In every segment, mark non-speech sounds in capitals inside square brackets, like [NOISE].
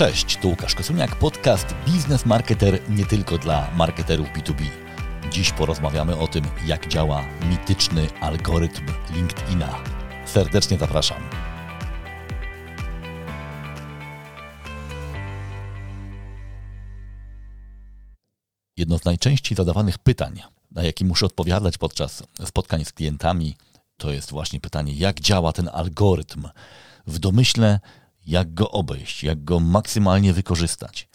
Cześć, tu Łukasz Kosuniak, podcast Biznes Marketer nie tylko dla marketerów B2B. Dziś porozmawiamy o tym, jak działa mityczny algorytm LinkedIna. Serdecznie zapraszam. Jedno z najczęściej zadawanych pytań, na jakie muszę odpowiadać podczas spotkań z klientami, to jest właśnie pytanie, jak działa ten algorytm. W domyśle, jak go obejść, jak go maksymalnie wykorzystać.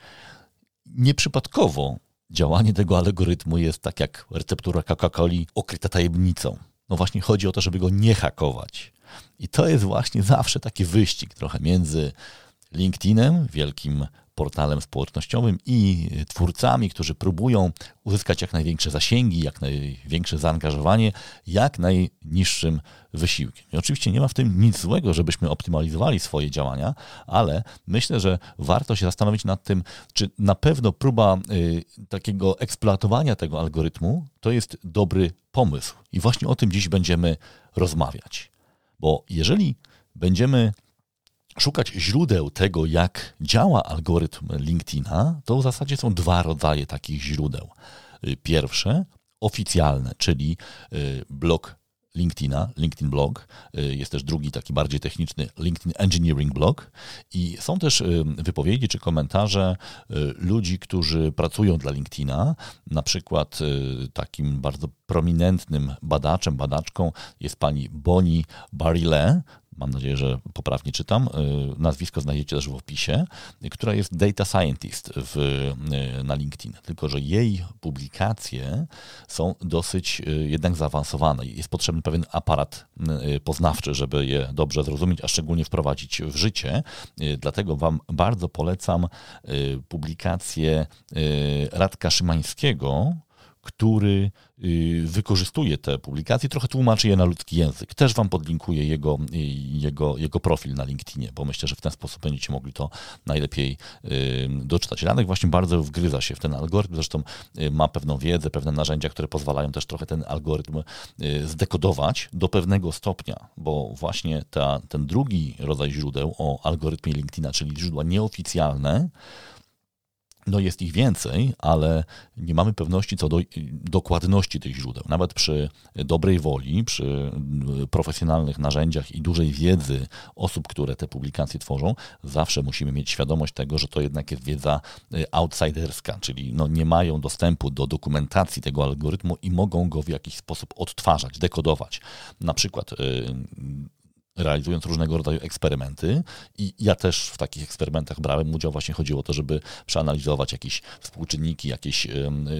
Nieprzypadkowo działanie tego algorytmu jest tak jak receptura Coca-Coli okryta tajemnicą. No właśnie chodzi o to, żeby go nie hakować. I to jest właśnie zawsze taki wyścig trochę między LinkedInem, wielkim portalem społecznościowym i twórcami, którzy próbują uzyskać jak największe zasięgi, jak największe zaangażowanie, jak najniższym wysiłkiem. I oczywiście nie ma w tym nic złego, żebyśmy optymalizowali swoje działania, ale myślę, że warto się zastanowić nad tym, czy na pewno próba y, takiego eksploatowania tego algorytmu to jest dobry pomysł. I właśnie o tym dziś będziemy rozmawiać. Bo jeżeli będziemy szukać źródeł tego, jak działa algorytm LinkedIna, to w zasadzie są dwa rodzaje takich źródeł. Y, pierwsze, oficjalne, czyli y, blog LinkedIna, LinkedIn Blog. Y, jest też drugi taki bardziej techniczny LinkedIn Engineering Blog. I są też wypowiedzi czy komentarze ludzi, którzy pracują dla LinkedIna. Na przykład takim bardzo prominentnym badaczem, badaczką jest pani Bonnie Barile, mam nadzieję, że poprawnie czytam, y, nazwisko znajdziecie też w opisie, która jest data scientist w, y, na LinkedIn. Tylko, że jej publikacje są dosyć y, jednak zaawansowane. Jest potrzebny pewien aparat poznawczy, żeby je dobrze zrozumieć, a szczególnie wprowadzić w życie. Dlatego Wam bardzo polecam publikację Radka Szymańskiego, który y, wykorzystuje te publikacje, trochę tłumaczy je na ludzki język. Też Wam podlinkuję jego, y, jego, jego profil na LinkedInie, bo myślę, że w ten sposób będziecie mogli to najlepiej y, doczytać. Ranek właśnie bardzo wgryza się w ten algorytm, zresztą ma pewną wiedzę, pewne narzędzia, które pozwalają też trochę ten algorytm zdekodować do pewnego stopnia, bo właśnie ta, ten drugi rodzaj źródeł o algorytmie LinkedIna, czyli źródła nieoficjalne, no jest ich więcej, ale nie mamy pewności co do dokładności tych źródeł. Nawet przy dobrej woli, przy profesjonalnych narzędziach i dużej wiedzy osób, które te publikacje tworzą, zawsze musimy mieć świadomość tego, że to jednak jest wiedza y, outsiderska, czyli no nie mają dostępu do dokumentacji tego algorytmu i mogą go w jakiś sposób odtwarzać, dekodować. Na przykład y, realizując różnego rodzaju eksperymenty. I ja też w takich eksperymentach brałem udział. Właśnie chodziło o to, żeby przeanalizować jakieś współczynniki, jakieś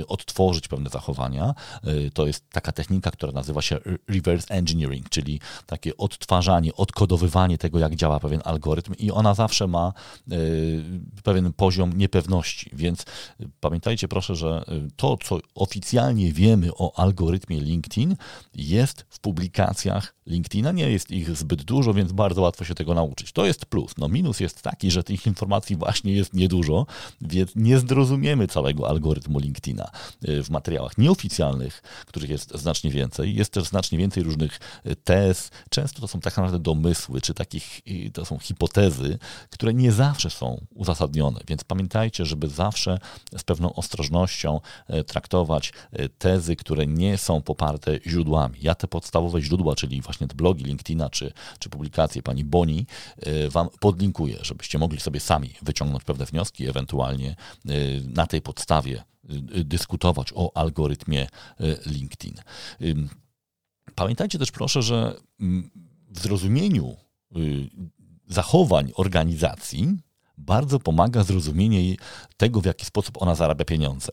odtworzyć pewne zachowania. Y, to jest taka technika, która nazywa się reverse engineering, czyli takie odtwarzanie, odkodowywanie tego, jak działa pewien algorytm i ona zawsze ma y, pewien poziom niepewności. Więc y, pamiętajcie proszę, że to, co oficjalnie wiemy o algorytmie LinkedIn, jest w publikacjach LinkedIna. Nie jest ich zbyt dużo, więc bardzo łatwo się tego nauczyć. To jest plus. No minus jest taki, że tych informacji właśnie jest niedużo, więc nie zrozumiemy całego algorytmu LinkedIna y, w materiałach nieoficjalnych, których jest znacznie więcej. Jest też znacznie więcej różnych y, tez. Często to są tak naprawdę domysły, czy takich, y, to są hipotezy, które nie zawsze są uzasadnione, więc pamiętajcie, żeby zawsze z pewną ostrożnością traktować tezy, które nie są poparte źródłami. Ja te podstawowe źródła, czyli właśnie te blogi LinkedIna, czy, czy publikację pani Boni y, Wam podlinkuję, żebyście mogli sobie sami wyciągnąć pewne wnioski, ewentualnie y, na tej podstawie y, dyskutować o algorytmie LinkedIn. Pamiętajcie też proszę, że mm, w zrozumieniu zachowań organizacji bardzo pomaga zrozumienie tego, w jaki sposób ona zarabia pieniądze.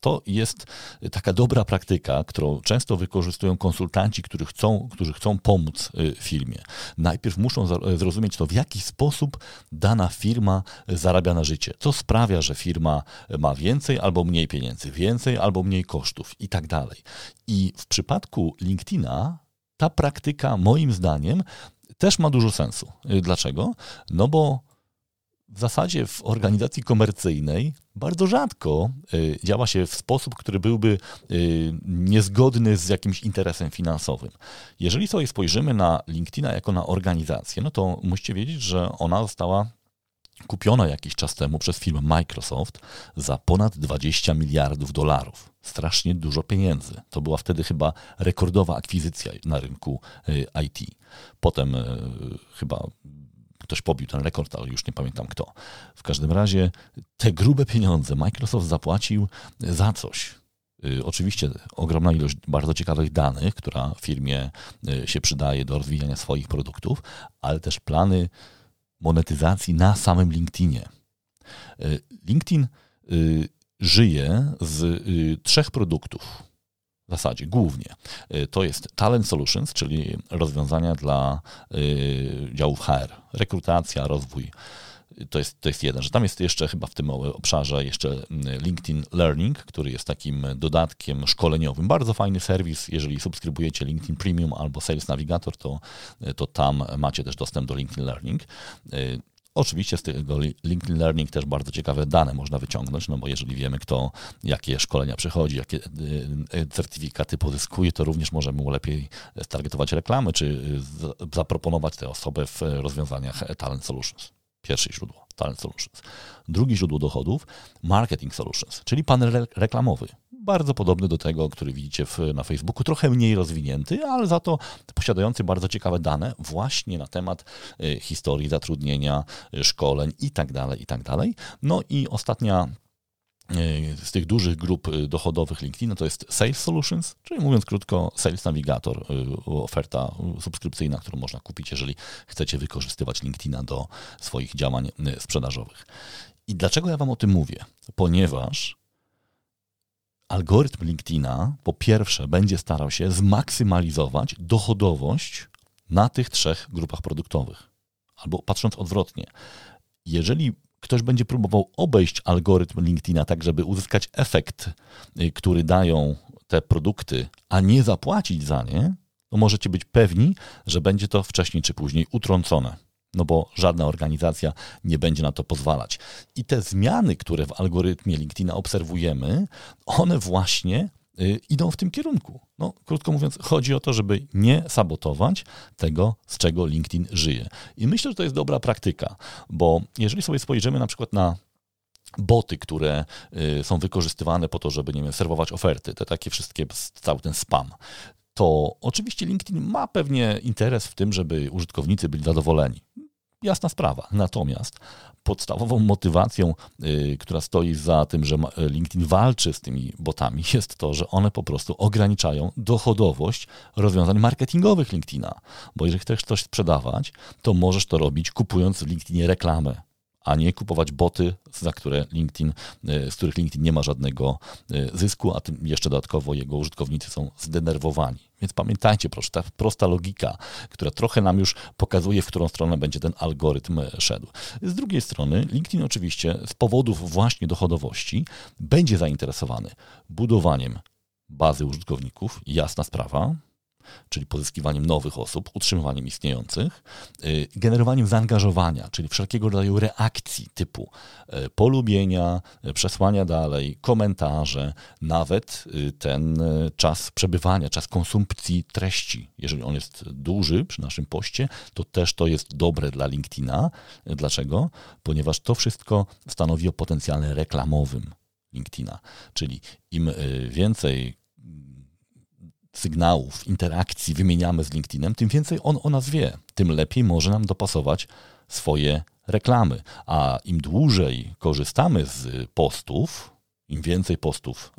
To jest taka dobra praktyka, którą często wykorzystują konsultanci, którzy chcą, którzy chcą pomóc y, firmie. Najpierw muszą zrozumieć to, w jaki sposób dana firma zarabia na życie. Co sprawia, że firma ma więcej albo mniej pieniędzy, więcej albo mniej kosztów i tak dalej. I w przypadku LinkedIna ta praktyka, moim zdaniem, też ma dużo sensu. Y, dlaczego? No bo w zasadzie w organizacji komercyjnej bardzo rzadko y, działa się w sposób, który byłby y, niezgodny z jakimś interesem finansowym. Jeżeli sobie spojrzymy na LinkedIna jako na organizację, no to musicie wiedzieć, że ona została kupiona jakiś czas temu przez firmę Microsoft za ponad 20 miliardów dolarów. Strasznie dużo pieniędzy. To była wtedy chyba rekordowa akwizycja na rynku e, IT. Potem chyba ktoś pobił ten rekord, ale już nie pamiętam kto. W każdym razie te grube pieniądze Microsoft zapłacił za coś. E, oczywiście ogromna ilość bardzo ciekawych danych, która firmie się przydaje do rozwijania swoich produktów, ale też plany monetyzacji na samym LinkedInie. Y, LinkedIn y, żyje z y, trzech produktów. W zasadzie głównie. To jest Talent Solutions, czyli rozwiązania dla działów HR, rekrutacja, rozwój to jest, to jest jeden, że tam jest jeszcze chyba w tym obszarze jeszcze mm, LinkedIn Learning, który jest takim dodatkiem szkoleniowym. Bardzo fajny serwis. Jeżeli subskrybujecie LinkedIn Premium albo Sales Navigator, to, to tam macie też dostęp do LinkedIn Learning. Y, oczywiście z tego LinkedIn Learning też bardzo ciekawe dane można wyciągnąć, no bo jeżeli wiemy, kto jakie szkolenia przechodzi, jakie y, y, certyfikaty pozyskuje, to również możemy mu lepiej stargetować reklamy, czy zaproponować tę osobę w rozwiązaniach Talent Solutions. Pierwsze źródło, Talent Solutions. Drugie źródło dochodów, Marketing Solutions, czyli panel re reklamowy. Bardzo podobny do tego, który widzicie w, na Facebooku, trochę mniej rozwinięty, ale za to posiadający bardzo ciekawe dane właśnie na temat y, historii zatrudnienia, y, szkoleń itd., tak itd. Tak no i ostatnia E, z tych dużych grup dochodowych LinkedIn to jest Sales Solutions, czyli mówiąc krótko, Sales Navigator, oferta subskrypcyjna, którą można kupić, jeżeli chcecie wykorzystywać LinkedIna do swoich działań sprzedażowych. I dlaczego ja Wam o tym mówię? Ponieważ algorytm LinkedIna po pierwsze będzie starał się zmaksymalizować dochodowość na tych trzech grupach produktowych. Albo patrząc odwrotnie, jeżeli ktoś będzie próbował obejść algorytm LinkedIna, tak żeby uzyskać efekt, y, który dają te produkty, a nie zapłacić za nie, to możecie być pewni, że będzie to wcześniej czy później utrącone. No bo żadna organizacja nie będzie na to pozwalać. I te zmiany, które w algorytmie LinkedIna obserwujemy, one właśnie Y, idą w tym kierunku. No, krótko mówiąc, chodzi o to, żeby nie sabotować tego, z czego LinkedIn żyje. I myślę, że to jest dobra praktyka, bo jeżeli sobie spojrzymy na przykład na boty, które y, są wykorzystywane po to, żeby, nie wiem, serwować oferty, te takie wszystkie, cały ten spam, to oczywiście LinkedIn ma pewnie interes w tym, żeby użytkownicy byli zadowoleni. Jasna sprawa. Natomiast podstawową motywacją, y, która stoi za tym, że LinkedIn walczy z tymi botami, [LAUGHS] jest to, że one po prostu ograniczają dochodowość rozwiązań marketingowych LinkedIna. Bo jeżeli chcesz coś sprzedawać, to możesz to robić kupując w LinkedInie reklamę a nie kupować boty, za które LinkedIn, y, z których LinkedIn nie ma żadnego y, zysku, a tym jeszcze dodatkowo jego użytkownicy są zdenerwowani. Więc pamiętajcie, proszę, ta prosta logika, która trochę nam już pokazuje, w którą stronę będzie ten algorytm szedł. Z drugiej strony, LinkedIn oczywiście z powodów właśnie dochodowości będzie zainteresowany budowaniem bazy użytkowników, jasna sprawa, czyli pozyskiwaniem nowych osób, utrzymywaniem istniejących, y, generowaniem zaangażowania, czyli wszelkiego rodzaju reakcji typu y, polubienia, y, przesłania dalej, komentarze, nawet ten czas przebywania, czas konsumpcji treści. Jeżeli on jest duży przy naszym poście, to też to jest dobre dla LinkedIna. Dlaczego? Ponieważ to wszystko stanowi o potencjale reklamowym. LinkedIna. Czyli im więcej sygnałów, interakcji wymieniamy z LinkedInem, tym więcej on o nas wie, tym lepiej może nam dopasować swoje reklamy. A im dłużej korzystamy z postów, im więcej postów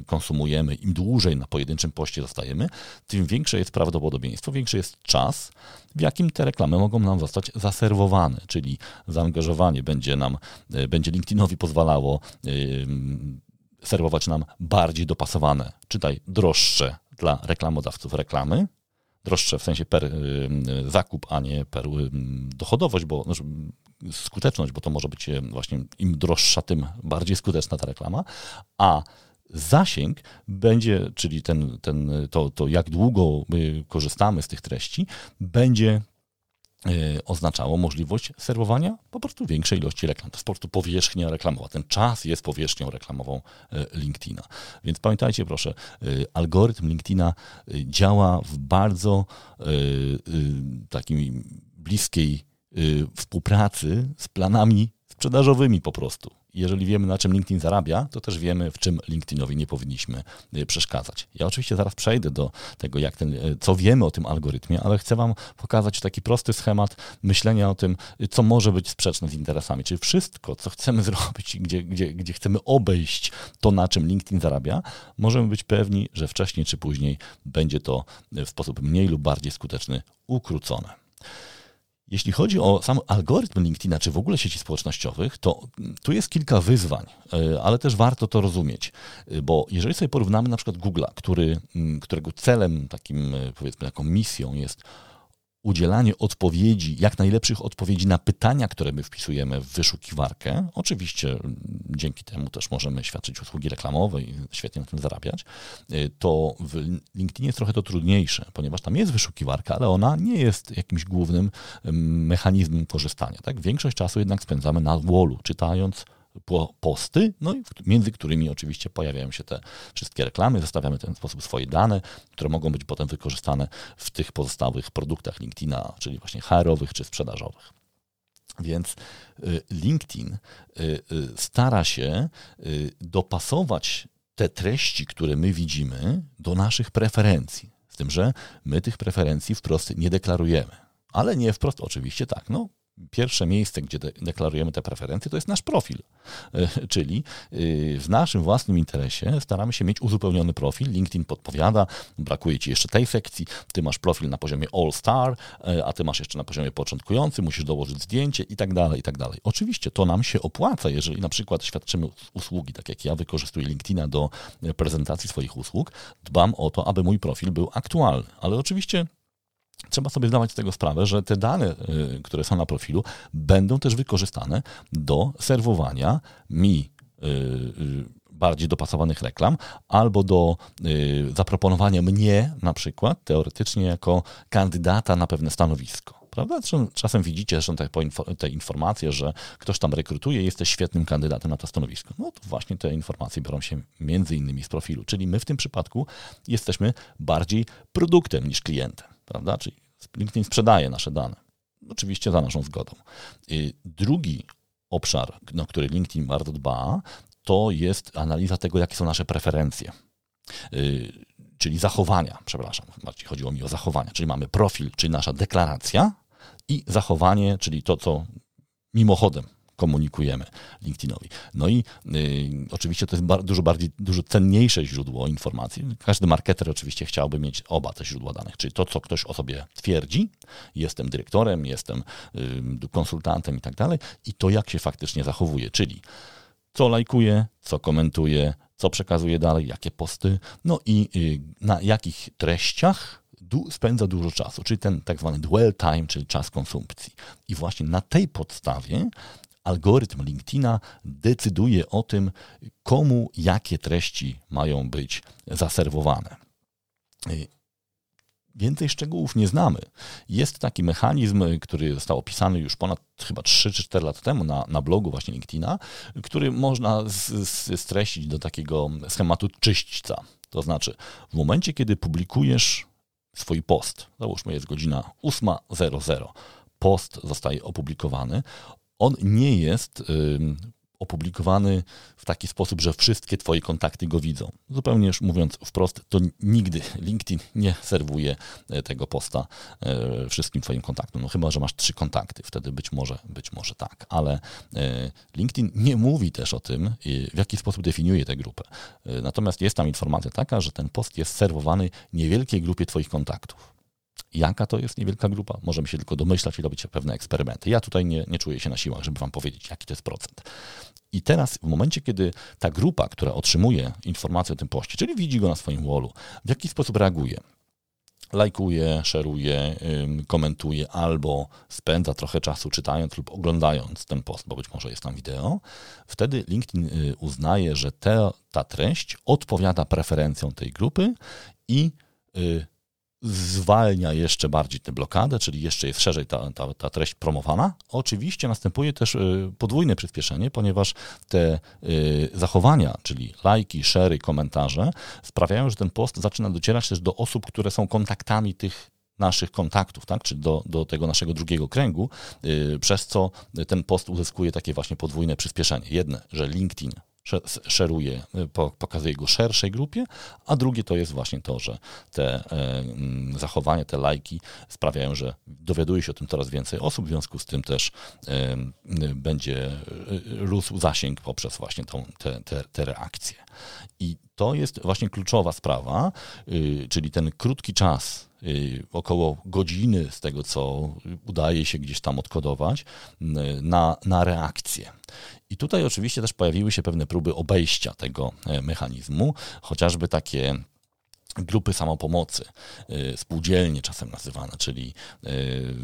y, konsumujemy, im dłużej na pojedynczym poście zostajemy, tym większe jest prawdopodobieństwo, większy jest czas, w jakim te reklamy mogą nam zostać zaserwowane, czyli zaangażowanie będzie nam, y, będzie LinkedInowi pozwalało y, serwować nam bardziej dopasowane, czytaj droższe dla reklamodawców reklamy, droższe w sensie per y, zakup, a nie per y, dochodowość, bo znaczy, skuteczność, bo to może być y, właśnie im droższa, tym bardziej skuteczna ta reklama, a zasięg będzie, czyli ten, ten, to, to jak długo my korzystamy z tych treści, będzie Y, oznaczało możliwość serwowania po prostu większej ilości reklam. To jest po prostu powierzchnia reklamowa. Ten czas jest powierzchnią reklamową y, LinkedIna. Więc pamiętajcie proszę, y, algorytm LinkedIna działa w bardzo takiej bliskiej współpracy z planami sprzedażowymi po prostu. Jeżeli wiemy, na czym LinkedIn zarabia, to też wiemy, w czym LinkedInowi nie powinniśmy y, przeszkadzać. Ja oczywiście zaraz przejdę do tego, jak ten, y, co wiemy o tym algorytmie, ale chcę Wam pokazać taki prosty schemat myślenia o tym, y, co może być sprzeczne z interesami. Czyli wszystko, co chcemy [LAUGHS] zrobić, gdzie, gdzie, gdzie chcemy obejść to, na czym LinkedIn zarabia, możemy być pewni, że wcześniej czy później będzie to w sposób mniej lub bardziej skuteczny ukrócone. Jeśli chodzi o sam algorytm LinkedIna, czy w ogóle sieci społecznościowych, to tu jest kilka wyzwań, e, ale też warto to rozumieć, e, bo jeżeli sobie porównamy na przykład Google'a, który, którego celem, takim e, powiedzmy, taką misją jest udzielanie odpowiedzi, jak najlepszych odpowiedzi na pytania, które my wpisujemy w wyszukiwarkę. Oczywiście mm, dzięki temu też możemy świadczyć usługi reklamowe i świetnie na tym zarabiać. Y, to w LinkedInie jest trochę to trudniejsze, ponieważ tam jest wyszukiwarka, ale ona nie jest jakimś głównym mechanizmem korzystania. Tak? Większość czasu jednak spędzamy na wallu, czytając posty, no i między którymi oczywiście pojawiają się te wszystkie reklamy, zostawiamy w ten sposób swoje dane, które mogą być potem wykorzystane w tych pozostałych produktach LinkedIna, czyli właśnie HR-owych czy sprzedażowych. Więc y, LinkedIn y, y, stara się dopasować te treści, które my widzimy, do naszych preferencji. Z tym, że my tych preferencji wprost nie deklarujemy. Ale nie wprost, oczywiście tak. No, pierwsze miejsce, gdzie deklarujemy te preferencje, to jest nasz profil. E, czyli y, w naszym własnym interesie staramy się mieć uzupełniony profil. LinkedIn podpowiada, brakuje ci jeszcze tej sekcji, ty masz profil na poziomie All Star, e, a ty masz jeszcze na poziomie początkujący, musisz dołożyć zdjęcie i tak dalej, i tak dalej. Oczywiście to nam się opłaca, jeżeli na przykład świadczymy usługi, tak jak ja wykorzystuję LinkedIna do prezentacji swoich usług, dbam o to, aby mój profil był aktualny. Ale oczywiście trzeba sobie zdawać z tego sprawę, że te dane, y, które są na profilu, będą też wykorzystane do serwowania mi y, y, bardziej dopasowanych reklam, albo do zaproponowania mnie na przykład teoretycznie jako kandydata na pewne stanowisko. Prawda? Czasem widzicie zresztą te, te informacje, że ktoś tam rekrutuje, jesteś świetnym kandydatem na to stanowisko. No to właśnie te informacje biorą się między innymi z profilu, czyli my w tym przypadku jesteśmy bardziej produktem niż klientem prawda? Czyli LinkedIn sprzedaje nasze dane. Oczywiście za naszą zgodą. Drugi obszar, na który LinkedIn bardzo dba, to jest analiza tego, jakie są nasze preferencje. Y, czyli zachowania, przepraszam, bardziej chodziło mi o zachowania, czyli mamy profil, czyli nasza deklaracja i zachowanie, czyli to, co mimochodem komunikujemy LinkedInowi. No i y, oczywiście to jest bar dużo bardziej, dużo cenniejsze źródło informacji. Każdy marketer oczywiście chciałby mieć oba te źródła danych, czyli to, co ktoś o sobie twierdzi, jestem dyrektorem, jestem y, konsultantem i tak dalej, i to, jak się faktycznie zachowuje, czyli co lajkuje, co komentuje, co przekazuje dalej, jakie posty, no i y, na jakich treściach du spędza dużo czasu, czyli ten tak zwany dwell time, czyli czas konsumpcji. I właśnie na tej podstawie algorytm LinkedIna decyduje o tym, komu jakie treści mają być zaserwowane. Więcej szczegółów nie znamy. Jest taki mechanizm, który został opisany już ponad chyba 3 czy 4 lata temu na, na blogu właśnie LinkedIna, który można streścić do takiego schematu czyśćca. To znaczy, w momencie, kiedy publikujesz swój post, załóżmy jest godzina 8.00, post zostaje opublikowany, on nie jest opublikowany w taki sposób, że wszystkie Twoje kontakty go widzą. Zupełnie już mówiąc wprost, to nigdy LinkedIn nie serwuje e, tego posta e, wszystkim Twoim kontaktom. No chyba, że masz trzy kontakty, wtedy być może, być może tak, ale e, LinkedIn nie mówi też o tym, w jaki sposób definiuje tę grupę. Natomiast jest tam informacja taka, że ten post jest serwowany niewielkiej grupie Twoich kontaktów. Jaka to jest niewielka grupa? Możemy się tylko domyślać i robić pewne eksperymenty. Ja tutaj nie, nie czuję się na siłach, żeby Wam powiedzieć, jaki to jest procent. I teraz, w momencie, kiedy ta grupa, która otrzymuje informację o tym poście, czyli widzi go na swoim wallu, w jaki sposób reaguje, lajkuje, szeruje, komentuje albo spędza trochę czasu czytając lub oglądając ten post, bo być może jest tam wideo, wtedy LinkedIn y, uznaje, że te, ta treść odpowiada preferencjom tej grupy i y, zwalnia jeszcze bardziej tę blokadę, czyli jeszcze jest szerzej ta, ta, ta treść promowana. Oczywiście następuje też y, podwójne przyspieszenie, ponieważ te y, zachowania, czyli lajki, szery, komentarze sprawiają, że ten post zaczyna docierać też do osób, które są kontaktami tych naszych kontaktów, tak? czyli do, do tego naszego drugiego kręgu, yy, przez co ten post uzyskuje takie właśnie podwójne przyspieszenie. Jedne, że LinkedIn szeruje, pokazuje go szerszej grupie, a drugie to jest właśnie to, że te e, zachowania, te lajki sprawiają, że dowiaduje się o tym coraz więcej osób, w związku z tym też e, będzie e, rósł zasięg poprzez właśnie tą, te, te, te reakcje. I to jest właśnie kluczowa sprawa, y, czyli ten krótki czas, y, około godziny z tego, co udaje się gdzieś tam odkodować, na, na reakcję. I tutaj oczywiście też pojawiły się pewne próby obejścia tego e, mechanizmu, chociażby takie grupy samopomocy, e, spółdzielnie czasem nazywane, czyli e,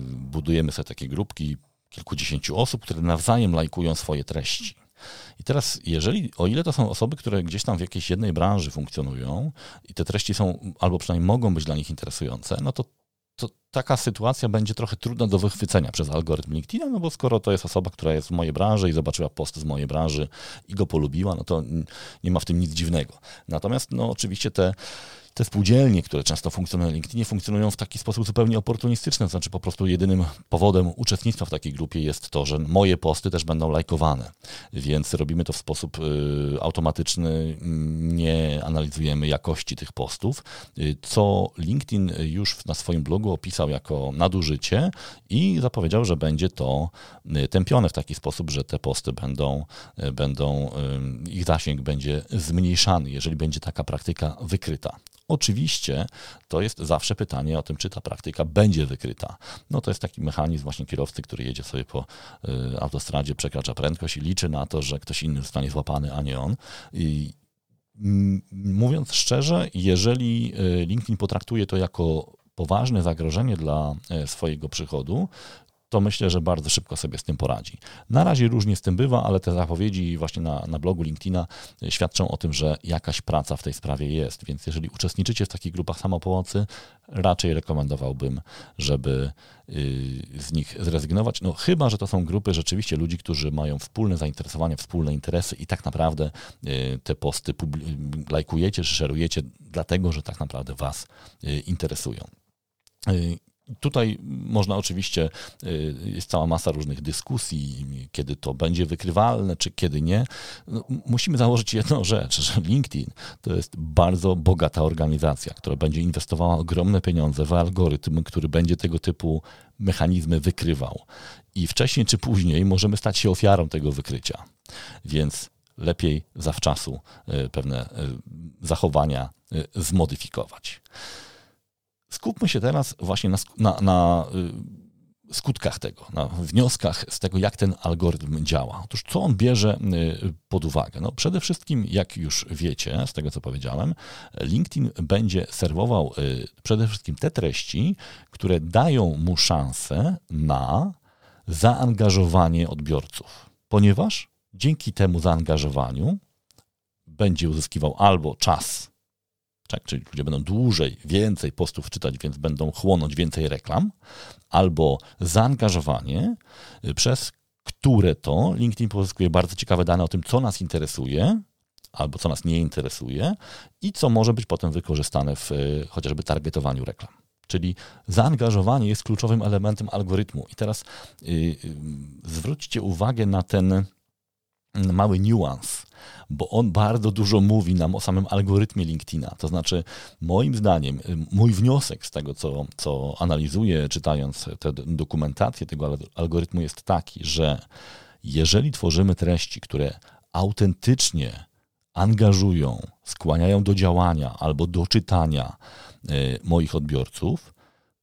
budujemy sobie takie grupki kilkudziesięciu osób, które nawzajem lajkują swoje treści. I teraz, jeżeli, o ile to są osoby, które gdzieś tam w jakiejś jednej branży funkcjonują i te treści są, albo przynajmniej mogą być dla nich interesujące, no to to taka sytuacja będzie trochę trudna do wychwycenia przez algorytm LinkedIna, no bo skoro to jest osoba, która jest w mojej branży i zobaczyła post z mojej branży i go polubiła, no to nie ma w tym nic dziwnego. Natomiast no oczywiście te te spółdzielnie, które często funkcjonują na LinkedInie, funkcjonują w taki sposób zupełnie oportunistyczny, to znaczy po prostu jedynym powodem uczestnictwa w takiej grupie jest to, że moje posty też będą lajkowane, więc robimy to w sposób y, automatyczny, nie analizujemy jakości tych postów, y, co LinkedIn już na swoim blogu opisał jako nadużycie i zapowiedział, że będzie to y, tępione w taki sposób, że te posty będą, będą ich zasięg będzie zmniejszany, jeżeli będzie taka praktyka wykryta. Oczywiście to jest zawsze pytanie o tym, czy ta praktyka będzie wykryta. No to jest taki mechanizm właśnie kierowcy, który jedzie sobie po y, autostradzie, przekracza prędkość i liczy na to, że ktoś inny zostanie złapany, a nie on. I mówiąc szczerze, jeżeli y, LinkedIn potraktuje to jako poważne zagrożenie dla y, swojego przychodu, to myślę, że bardzo szybko sobie z tym poradzi. Na razie różnie z tym bywa, ale te zapowiedzi właśnie na, na blogu LinkedIna świadczą o tym, że jakaś praca w tej sprawie jest, więc jeżeli uczestniczycie w takich grupach samopomocy, raczej rekomendowałbym, żeby y, z nich zrezygnować. No chyba, że to są grupy rzeczywiście ludzi, którzy mają wspólne zainteresowania, wspólne interesy i tak naprawdę y, te posty lajkujecie szerujecie dlatego, że tak naprawdę was y, interesują. Tutaj można oczywiście, y, jest cała masa różnych dyskusji, kiedy to będzie wykrywalne, czy kiedy nie. No, musimy założyć jedną [LAUGHS] rzecz, że LinkedIn to jest bardzo bogata organizacja, która będzie inwestowała ogromne pieniądze w algorytm, który będzie tego typu mechanizmy wykrywał. I wcześniej czy później możemy stać się ofiarą tego wykrycia. Więc lepiej zawczasu y, pewne y, zachowania zmodyfikować. Skupmy się teraz właśnie na, na, na y, skutkach tego, na wnioskach z tego, jak ten algorytm działa. Otóż co on bierze y, pod uwagę? No przede wszystkim, jak już wiecie, z tego co powiedziałem, LinkedIn będzie serwował y, przede wszystkim te treści, które dają mu szansę na zaangażowanie odbiorców, ponieważ dzięki temu zaangażowaniu będzie uzyskiwał albo czas tak, czyli ludzie będą dłużej, więcej postów czytać, więc będą chłonąć więcej reklam, albo zaangażowanie, y, przez które to LinkedIn pozyskuje bardzo ciekawe dane o tym, co nas interesuje, albo co nas nie interesuje i co może być potem wykorzystane w y, chociażby targetowaniu reklam. Czyli zaangażowanie jest kluczowym elementem algorytmu. I teraz yy, zwróćcie uwagę na ten mały niuans bo on bardzo dużo mówi nam o samym algorytmie LinkedIna. To znaczy, moim zdaniem, mój wniosek z tego, co, co analizuję, czytając tę dokumentację tego algorytmu, jest taki, że jeżeli tworzymy treści, które autentycznie angażują, skłaniają do działania albo do czytania y, moich odbiorców,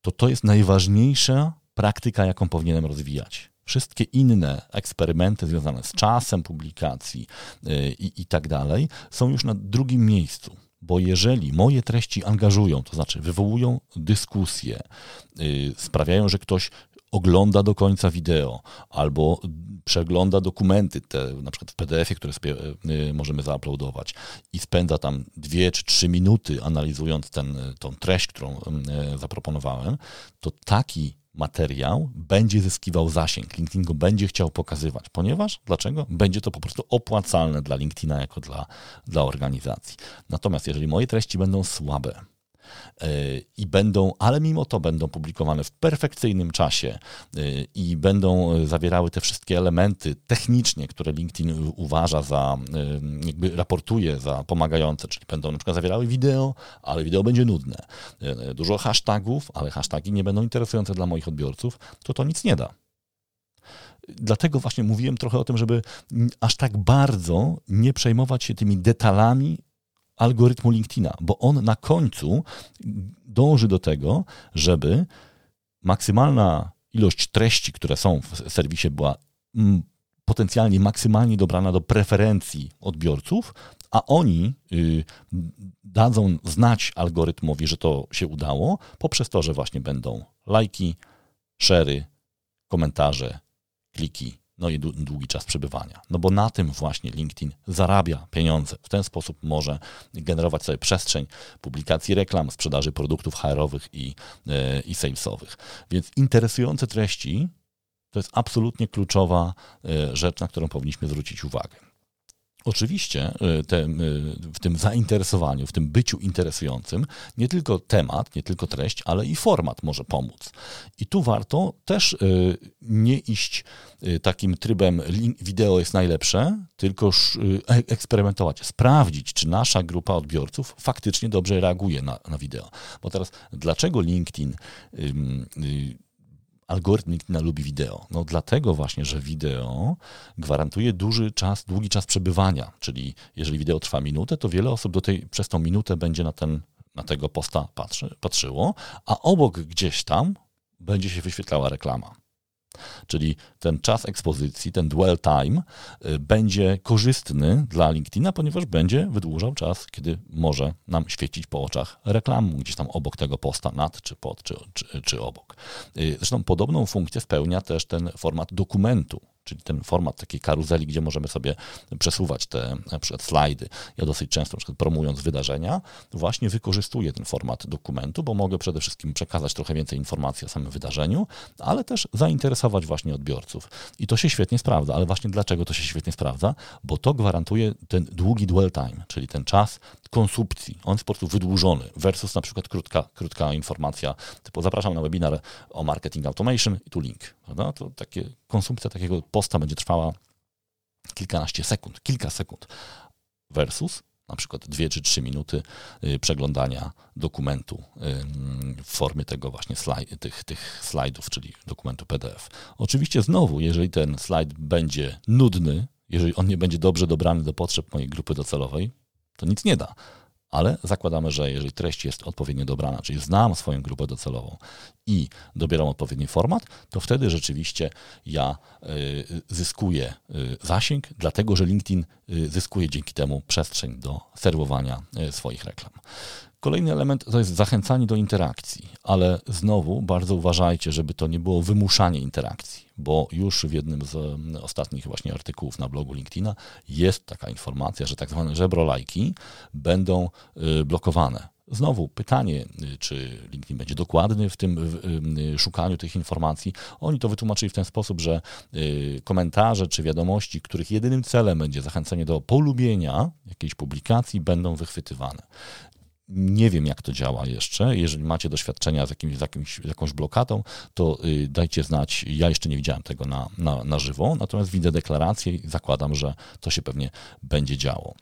to to jest najważniejsza praktyka, jaką powinienem rozwijać. Wszystkie inne eksperymenty związane z czasem publikacji y, i, i tak dalej są już na drugim miejscu. Bo jeżeli moje treści angażują, to znaczy wywołują dyskusję, yy, sprawiają, że ktoś ogląda do końca wideo albo przegląda dokumenty, te na przykład w PDF-ie, które yy, możemy zauploadować i spędza tam dwie czy trzy minuty analizując ten, tą treść, którą zaproponowałem, to taki materiał będzie zyskiwał zasięg. LinkedIn go będzie chciał pokazywać, ponieważ dlaczego? Będzie to po prostu opłacalne dla LinkedIna jako dla, dla organizacji. Natomiast jeżeli moje treści będą słabe, i będą, ale mimo to będą publikowane w perfekcyjnym czasie i będą zawierały te wszystkie elementy technicznie, które LinkedIn uważa za, jakby raportuje za pomagające, czyli będą na przykład zawierały wideo, ale wideo będzie nudne. Dużo hashtagów, ale hashtagi nie będą interesujące dla moich odbiorców, to to nic nie da dlatego właśnie mówiłem trochę o tym, żeby aż tak bardzo nie przejmować się tymi detalami algorytmu LinkedIna, bo on na końcu dąży do tego, żeby maksymalna ilość treści, które są w serwisie, była mm, potencjalnie maksymalnie dobrana do preferencji odbiorców, a oni y, dadzą znać algorytmowi, że to się udało, poprzez to, że właśnie będą lajki, szery, komentarze, kliki, no i długi czas przebywania. No bo na tym właśnie LinkedIn zarabia pieniądze. W ten sposób może generować sobie przestrzeń publikacji reklam, sprzedaży produktów HR-owych i, e, i salesowych. Więc interesujące treści to jest absolutnie kluczowa e, rzecz, na którą powinniśmy zwrócić uwagę. Oczywiście y, te, y, w tym zainteresowaniu, w tym byciu interesującym, nie tylko temat, nie tylko treść, ale i format może pomóc. I tu warto też y, nie iść takim trybem wideo jest najlepsze, tylko e, eksperymentować, sprawdzić, czy nasza grupa odbiorców faktycznie dobrze reaguje na, na wideo. Bo teraz, dlaczego LinkedIn algorytm LinkedIna lubi wideo? No dlatego właśnie, że wideo gwarantuje duży czas, długi czas przebywania, czyli jeżeli wideo trwa minutę, to wiele osób do tej, przez tą minutę będzie na, ten, na tego posta patrzy, patrzyło, a obok gdzieś tam będzie się wyświetlała reklama. Czyli ten czas ekspozycji, ten dwell time y, będzie korzystny dla LinkedIna, ponieważ będzie wydłużał czas, kiedy może nam świecić po oczach reklamu gdzieś tam obok tego posta, nad czy pod, czy, czy, czy obok. Y, zresztą podobną funkcję spełnia też ten format dokumentu czyli ten format takiej karuzeli, gdzie możemy sobie przesuwać te przykład slajdy. Ja dosyć często, na promując wydarzenia, właśnie wykorzystuję ten format dokumentu, bo mogę przede wszystkim przekazać trochę więcej informacji o samym wydarzeniu, ale też zainteresować właśnie odbiorców. I to się świetnie sprawdza, ale właśnie dlaczego to się świetnie sprawdza? Bo to gwarantuje ten długi dwell time, czyli ten czas konsumpcji. On jest po prostu wydłużony versus na przykład krótka, krótka informacja typu zapraszam na webinar o marketing automation i tu link. Prawda? To takie, konsumpcja takiego posta będzie trwała kilkanaście sekund, kilka sekund versus na przykład dwie czy trzy minuty y, przeglądania dokumentu w formie tego właśnie slajd, tych, tych slajdów, czyli dokumentu PDF. Oczywiście znowu, jeżeli ten slajd będzie nudny, jeżeli on nie będzie dobrze dobrany do potrzeb mojej grupy docelowej, to nic nie da. Ale zakładamy, że jeżeli treść jest odpowiednio dobrana, czyli znam swoją grupę docelową i dobieram odpowiedni format, to wtedy rzeczywiście ja y, zyskuję y, zasięg, dlatego że LinkedIn y, zyskuje dzięki temu przestrzeń do serwowania swoich reklam. Kolejny element to jest zachęcanie do interakcji, ale znowu bardzo uważajcie, żeby to nie było wymuszanie interakcji, bo już w jednym z ostatnich właśnie artykułów na blogu LinkedIna jest taka informacja, że tak zwane żebrolajki będą y, blokowane. Znowu pytanie, y, czy LinkedIn będzie dokładny w tym y, szukaniu tych informacji. Oni to wytłumaczyli w ten sposób, że komentarze czy wiadomości, których jedynym celem będzie zachęcenie do polubienia jakiejś publikacji, będą wychwytywane. Nie wiem, jak to działa jeszcze. Jeżeli macie doświadczenia z, jakimś, z, jakimś, z jakąś blokadą, to y, dajcie znać. Ja jeszcze nie widziałem tego na, na, na żywo, natomiast widzę deklarację i zakładam, że to się pewnie będzie działo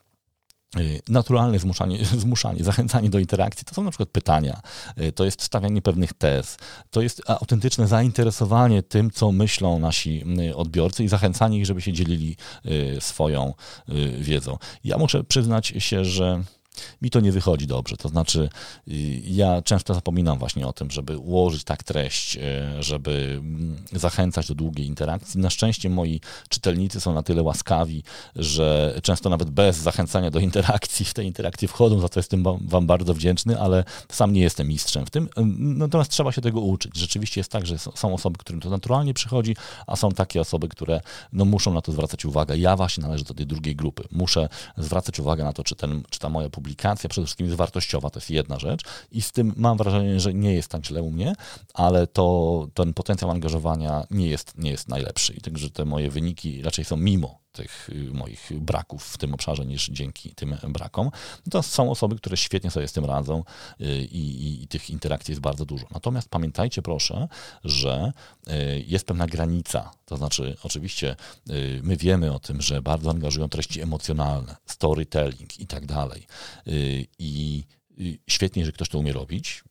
y, naturalne zmuszanie, [LAUGHS] zmuszanie, zachęcanie do interakcji, to są na przykład pytania, y, to jest stawianie pewnych tez, to jest autentyczne zainteresowanie tym, co myślą nasi odbiorcy i zachęcanie ich, żeby się dzielili swoją wiedzą. Ja muszę przyznać się, że mi to nie wychodzi dobrze. To znaczy, y, ja często zapominam właśnie o tym, żeby ułożyć tak treść, y, żeby mm, zachęcać do długiej interakcji. Na szczęście moi czytelnicy są na tyle łaskawi, że często nawet bez zachęcania do interakcji w te interakcje wchodzą, za co jestem Wam bardzo wdzięczny, ale sam nie jestem mistrzem w tym. Natomiast trzeba się tego uczyć. Rzeczywiście jest tak, że są osoby, którym to naturalnie przychodzi, a są takie osoby, które no, muszą na to zwracać uwagę. Ja właśnie należę do tej drugiej grupy. Muszę zwracać uwagę na to, czy, ten, czy ta moja publikacja publikacja przede wszystkim jest wartościowa, to jest jedna rzecz. I z tym mam wrażenie, że nie jest tak źle u mnie, ale to ten potencjał angażowania nie jest, nie jest najlepszy. I także te moje wyniki raczej są mimo tych y, moich braków w tym obszarze niż dzięki tym brakom. To są osoby, które świetnie sobie z tym radzą y, i, i, i tych interakcji jest bardzo dużo. Natomiast pamiętajcie proszę, że y, jest pewna granica. To znaczy, oczywiście my wiemy o tym, że bardzo angażują treści emocjonalne, storytelling i tak dalej. I świetnie, że ktoś to umie robić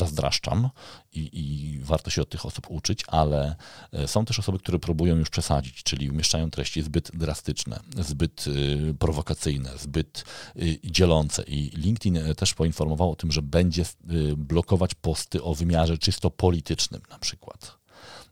zazdraszczam i, i, warto się od tych osób uczyć, ale e, są też osoby, które próbują już przesadzić, czyli umieszczają treści zbyt drastyczne, zbyt y, prowokacyjne, zbyt y, dzielące. I LinkedIn e, też poinformował o tym, że będzie y, blokować posty o wymiarze czysto politycznym na przykład.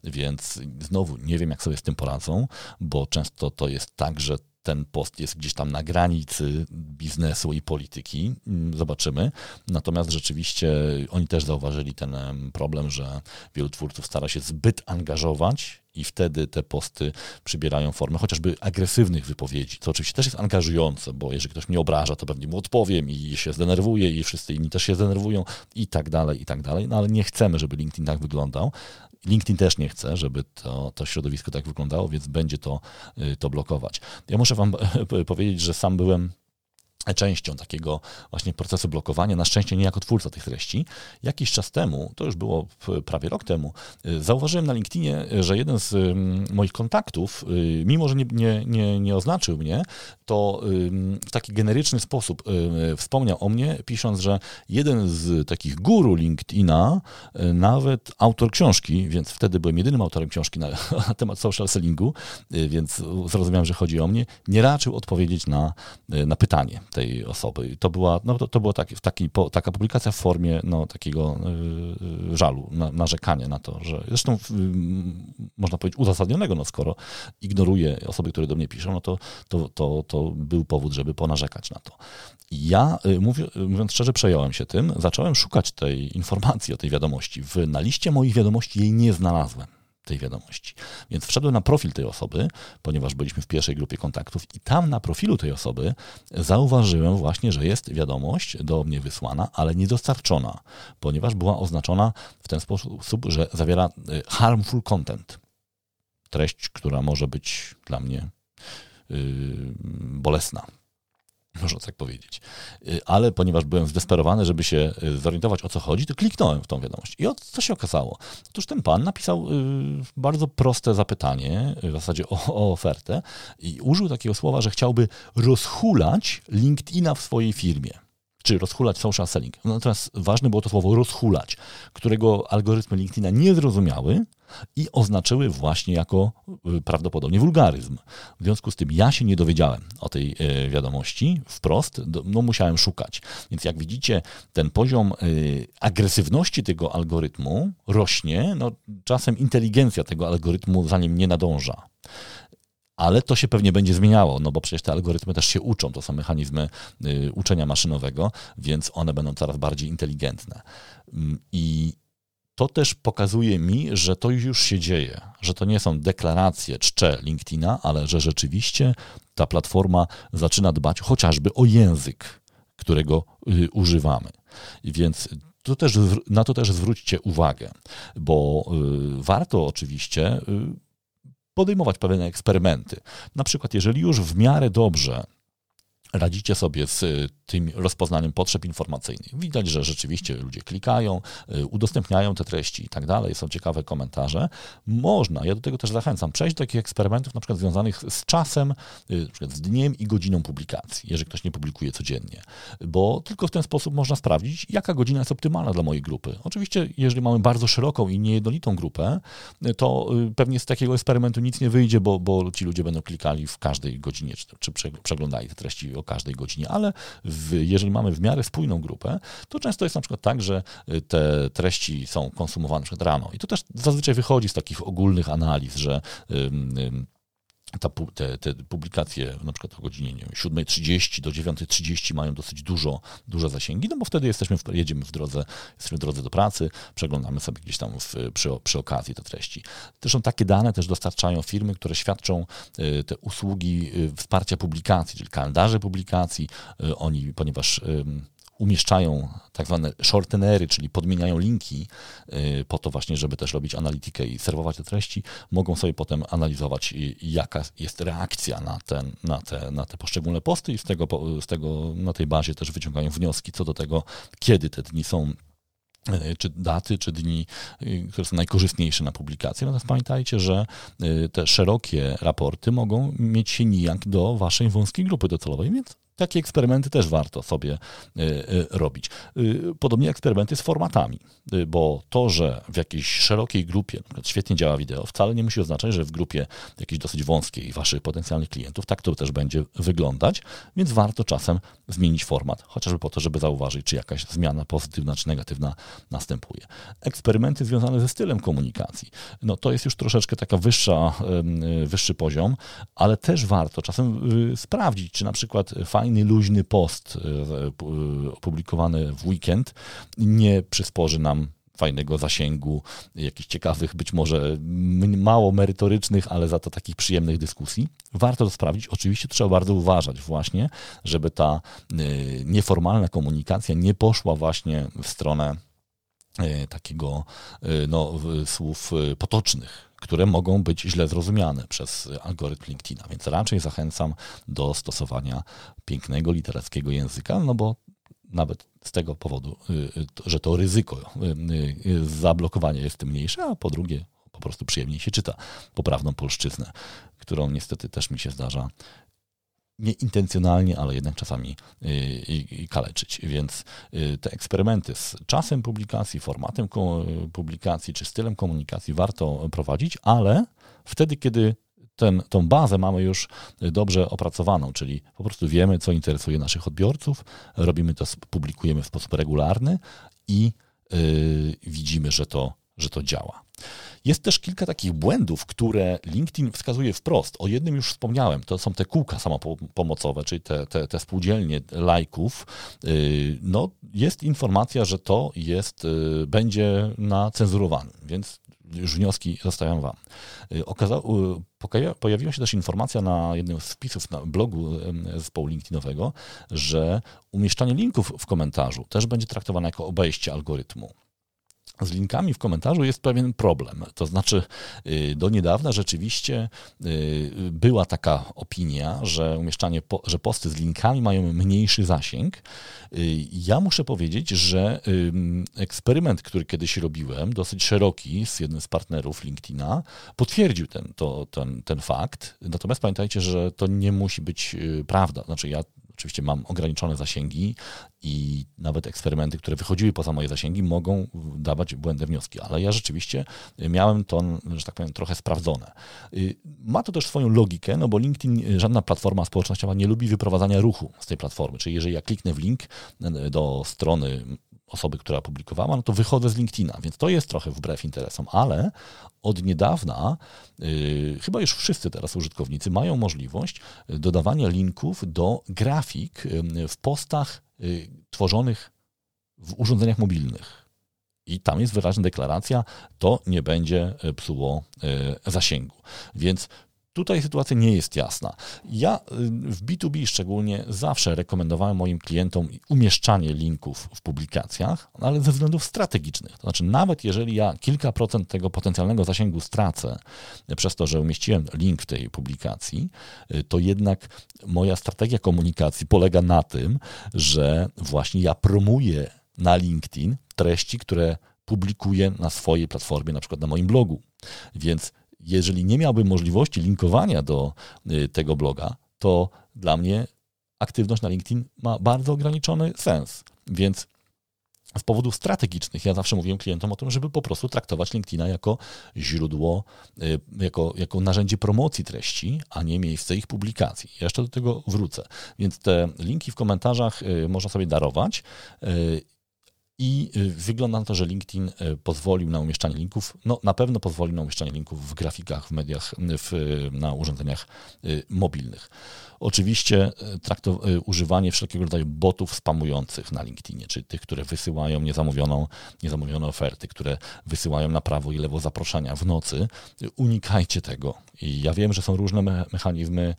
Więc znowu nie wiem, jak sobie z tym poradzą, bo często to jest tak, że ten post jest gdzieś tam na granicy biznesu i polityki. Mm, zobaczymy. Natomiast rzeczywiście oni też zauważyli ten problem, że wielu twórców stara się zbyt angażować i wtedy te posty przybierają formę chociażby agresywnych wypowiedzi, co oczywiście też jest angażujące, bo jeżeli ktoś mnie obraża, to pewnie mu odpowiem i się zdenerwuję i wszyscy inni też się zdenerwują i tak dalej, i tak dalej, no ale nie chcemy, żeby LinkedIn tak wyglądał. LinkedIn też nie chce, żeby to, to środowisko tak wyglądało, więc będzie to, y, to blokować. Ja muszę Wam [LAUGHS] powiedzieć, że sam byłem częścią takiego właśnie procesu blokowania, na szczęście nie jako twórca tych treści. Jakiś czas temu, to już było prawie rok temu, y, zauważyłem na LinkedInie, że jeden z moich kontaktów, y, mimo że nie, nie, nie, nie oznaczył mnie, to w taki generyczny sposób y, wspomniał o mnie, pisząc, że jeden z takich guru LinkedIna, nawet autor książki, więc wtedy byłem jedynym autorem książki na, [LAUGHS] na temat social sellingu, więc zrozumiałem, że chodzi o mnie, nie raczył odpowiedzieć na, na pytanie tej osoby. To była, no, to, to była taki, taki, po, taka publikacja w formie no, takiego y, żalu, na, narzekania na to, że zresztą y, można powiedzieć uzasadnionego, no skoro ignoruje osoby, które do mnie piszą, no to, to, to, to był powód, żeby ponarzekać na to. Ja, y, mówię, mówiąc szczerze, przejąłem się tym, zacząłem szukać tej informacji o tej wiadomości. W, na liście moich wiadomości jej nie znalazłem tej wiadomości. Więc wszedłem na profil tej osoby, ponieważ byliśmy w pierwszej grupie kontaktów i tam na profilu tej osoby zauważyłem właśnie, że jest wiadomość do mnie wysłana, ale niedostarczona, ponieważ była oznaczona w ten sposób, że zawiera y, harmful content. Treść, która może być dla mnie yy, bolesna można tak powiedzieć. Y, ale ponieważ byłem zdesperowany, żeby się y, zorientować o co chodzi, to kliknąłem w tą wiadomość. I co się okazało? Otóż ten pan napisał y, bardzo proste zapytanie, w zasadzie o, o ofertę, i użył takiego słowa, że chciałby rozhulać LinkedIna w swojej firmie czy rozhulać social selling. Natomiast ważne było to słowo rozhulać, którego algorytmy LinkedIna nie zrozumiały i oznaczyły właśnie jako y, prawdopodobnie wulgaryzm. W związku z tym ja się nie dowiedziałem o tej y, wiadomości wprost, no musiałem szukać. Więc jak widzicie, ten poziom y, agresywności tego algorytmu rośnie, no czasem inteligencja tego algorytmu za nim nie nadąża ale to się pewnie będzie zmieniało, no bo przecież te algorytmy też się uczą, to są mechanizmy uczenia maszynowego, więc one będą coraz bardziej inteligentne. Mm, I to też pokazuje mi, że to już się dzieje, że to nie są deklaracje czcze LinkedIna, ale że rzeczywiście ta platforma zaczyna dbać chociażby o język, którego y, używamy. Więc to też, na to też zwróćcie uwagę, bo y, warto oczywiście podejmować pewne eksperymenty. Na przykład, jeżeli już w miarę dobrze radzicie sobie z y, tym rozpoznaniem potrzeb informacyjnych. Widać, że rzeczywiście ludzie klikają, y, udostępniają te treści i tak dalej, są ciekawe komentarze. Można, ja do tego też zachęcam, przejść do takich eksperymentów na przykład związanych z czasem, y, z dniem i godziną publikacji, jeżeli ktoś nie publikuje codziennie, bo tylko w ten sposób można sprawdzić, jaka godzina jest optymalna dla mojej grupy. Oczywiście, jeżeli mamy bardzo szeroką i niejednolitą grupę, to pewnie z takiego eksperymentu nic nie wyjdzie, bo, bo ci ludzie będą klikali w każdej godzinie, czy, czy przeglądali te treści o każdej godzinie, ale w, jeżeli mamy w miarę spójną grupę, to często jest na przykład tak, że y, te treści są konsumowane przykład rano. I to też zazwyczaj wychodzi z takich ogólnych analiz, że ta, te, te, publikacje na przykład o godzinie nie wiem, 7.30 do 9.30 mają dosyć dużo, duże zasięgi, no bo wtedy jesteśmy w, jedziemy w drodze, jesteśmy w drodze do pracy, przeglądamy sobie gdzieś tam w, przy, przy okazji te treści. Zresztą takie dane też dostarczają firmy, które świadczą y, te usługi y, wsparcia publikacji, czyli kalendarze publikacji. Y, oni, ponieważ umieszczają tak zwane shortenery, czyli podmieniają linki po to właśnie, żeby też robić analitykę i serwować te treści, mogą sobie potem analizować, jaka jest reakcja na, ten, na, te, na te poszczególne posty i z tego, z tego na tej bazie też wyciągają wnioski co do tego, kiedy te dni są E, czy daty, czy dni, które są najkorzystniejsze na publikację. Natomiast pamiętajcie, że te szerokie raporty mogą mieć się nijak do waszej wąskiej grupy docelowej, więc takie eksperymenty też warto sobie y, y, robić. Y, podobnie eksperymenty z formatami, bo to, że w jakiejś szerokiej grupie świetnie działa wideo, wcale nie musi oznaczać, że w grupie jakiejś dosyć wąskiej waszych potencjalnych klientów tak to też będzie wyglądać, więc warto czasem zmienić format, chociażby po to, żeby zauważyć, czy jakaś zmiana pozytywna czy negatywna następuje. Eksperymenty związane ze stylem komunikacji, no to jest już troszeczkę taka wyższa, wyższy poziom, ale też warto czasem sprawdzić, czy na przykład fajnie fajny, luźny post e, e, opublikowany w weekend nie przysporzy nam fajnego zasięgu, jakichś ciekawych, być może mało merytorycznych, ale za to takich przyjemnych dyskusji. Warto to sprawdzić. Oczywiście trzeba bardzo uważać właśnie, żeby ta e, nieformalna komunikacja nie poszła właśnie w stronę takiego no, słów potocznych, które mogą być źle zrozumiane przez algorytm LinkedIna. Więc raczej zachęcam do stosowania pięknego literackiego języka, no bo nawet z tego powodu, y, y, że to ryzyko y, zablokowania jest mniejsze, a po drugie po prostu przyjemniej się czyta poprawną polszczyznę, którą niestety też mi się zdarza nieintencjonalnie, ale jednak czasami y, kaleczyć. Więc y, te eksperymenty z czasem publikacji, formatem publikacji czy stylem komunikacji warto prowadzić, ale wtedy, kiedy ten, tą bazę mamy już dobrze opracowaną, czyli po prostu wiemy, co interesuje naszych odbiorców, robimy to, publikujemy w sposób regularny i yy, widzimy, że to, że to działa. Jest też kilka takich błędów, które LinkedIn wskazuje wprost. O jednym już wspomniałem, to są te kółka samopomocowe, czyli te, te, te spółdzielnie lajków. Y, no, jest informacja, że to jest, y, będzie na cenzurowanym, więc już wnioski zostawiam Wam. Y, Okazało, pojawiła się też informacja na jednym z wpisów na blogu zespołu LinkedInowego, że umieszczanie linków w komentarzu też będzie traktowane jako obejście algorytmu z linkami w komentarzu jest pewien problem. To znaczy, y, do niedawna rzeczywiście y, była taka opinia, że umieszczanie, że posty z linkami mają mniejszy zasięg. Y, ja muszę powiedzieć, że eksperyment, który kiedyś robiłem, dosyć szeroki z jednym z partnerów LinkedIna, potwierdził ten, to, ten, ten fakt. Natomiast pamiętajcie, że to nie musi być prawda. Znaczy, ja Oczywiście mam ograniczone zasięgi i nawet eksperymenty, które wychodziły poza moje zasięgi, mogą dawać błędne wnioski, ale ja rzeczywiście miałem to, że tak powiem, trochę sprawdzone. Y, ma to też swoją logikę, no bo LinkedIn, żadna platforma społecznościowa nie lubi wyprowadzania ruchu z tej platformy. Czyli jeżeli ja kliknę w link y, do strony osoby, która publikowała, no to wychodzę z LinkedIna, więc to jest trochę wbrew interesom, ale od niedawna, yy, chyba już wszyscy teraz użytkownicy mają możliwość dodawania linków do grafik yy, w postach yy, tworzonych w urządzeniach mobilnych. I tam jest wyraźna deklaracja, to nie będzie psuło yy, zasięgu. Więc Tutaj sytuacja nie jest jasna. Ja y, w B2B szczególnie zawsze rekomendowałem moim klientom umieszczanie linków w publikacjach, ale ze względów strategicznych. To znaczy, nawet jeżeli ja kilka procent tego potencjalnego zasięgu stracę przez to, że umieściłem link w tej publikacji, y, to jednak moja strategia komunikacji polega na tym, że właśnie ja promuję na LinkedIn treści, które publikuję na swojej platformie, na przykład na moim blogu. Więc jeżeli nie miałbym możliwości linkowania do y, tego bloga, to dla mnie aktywność na LinkedIn ma bardzo ograniczony sens. Więc z powodów strategicznych ja zawsze mówiłem klientom o tym, żeby po prostu traktować LinkedIna jako źródło, y, jako, jako narzędzie promocji treści, a nie miejsce ich publikacji. Ja jeszcze do tego wrócę. Więc te linki w komentarzach y, można sobie darować I y, wygląda na to, że LinkedIn y, pozwolił na umieszczanie linków, no na pewno pozwolił na umieszczanie linków w grafikach, w mediach, w, na urządzeniach mobilnych. Oczywiście używanie wszelkiego rodzaju botów spamujących na LinkedInie, czyli tych, które wysyłają niezamówioną, niezamówione oferty, które wysyłają na prawo i lewo zaproszenia w nocy, unikajcie tego. I ja wiem, że są różne mechanizmy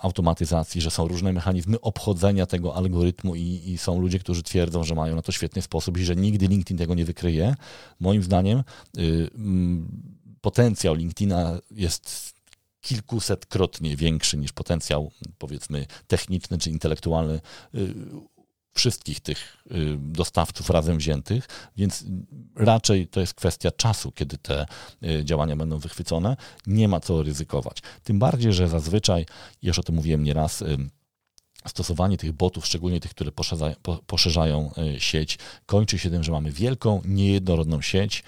automatyzacji, że są różne mechanizmy obchodzenia tego algorytmu i, i, są ludzie, którzy twierdzą, że mają na to świetny sposób i że nigdy LinkedIn tego nie wykryje. Moim zdaniem y, potencjał LinkedIna jest kilkusetkrotnie większy niż potencjał, powiedzmy, techniczny czy intelektualny y, wszystkich tych y, dostawców razem wziętych, więc raczej to jest kwestia czasu, kiedy te działania będą wychwycone. Nie ma co ryzykować. Tym bardziej, że zazwyczaj, już o tym mówiłem nieraz, stosowanie tych botów, szczególnie tych, które poszerzają, poszerzają sieć, kończy się tym, że mamy wielką, niejednorodną sieć,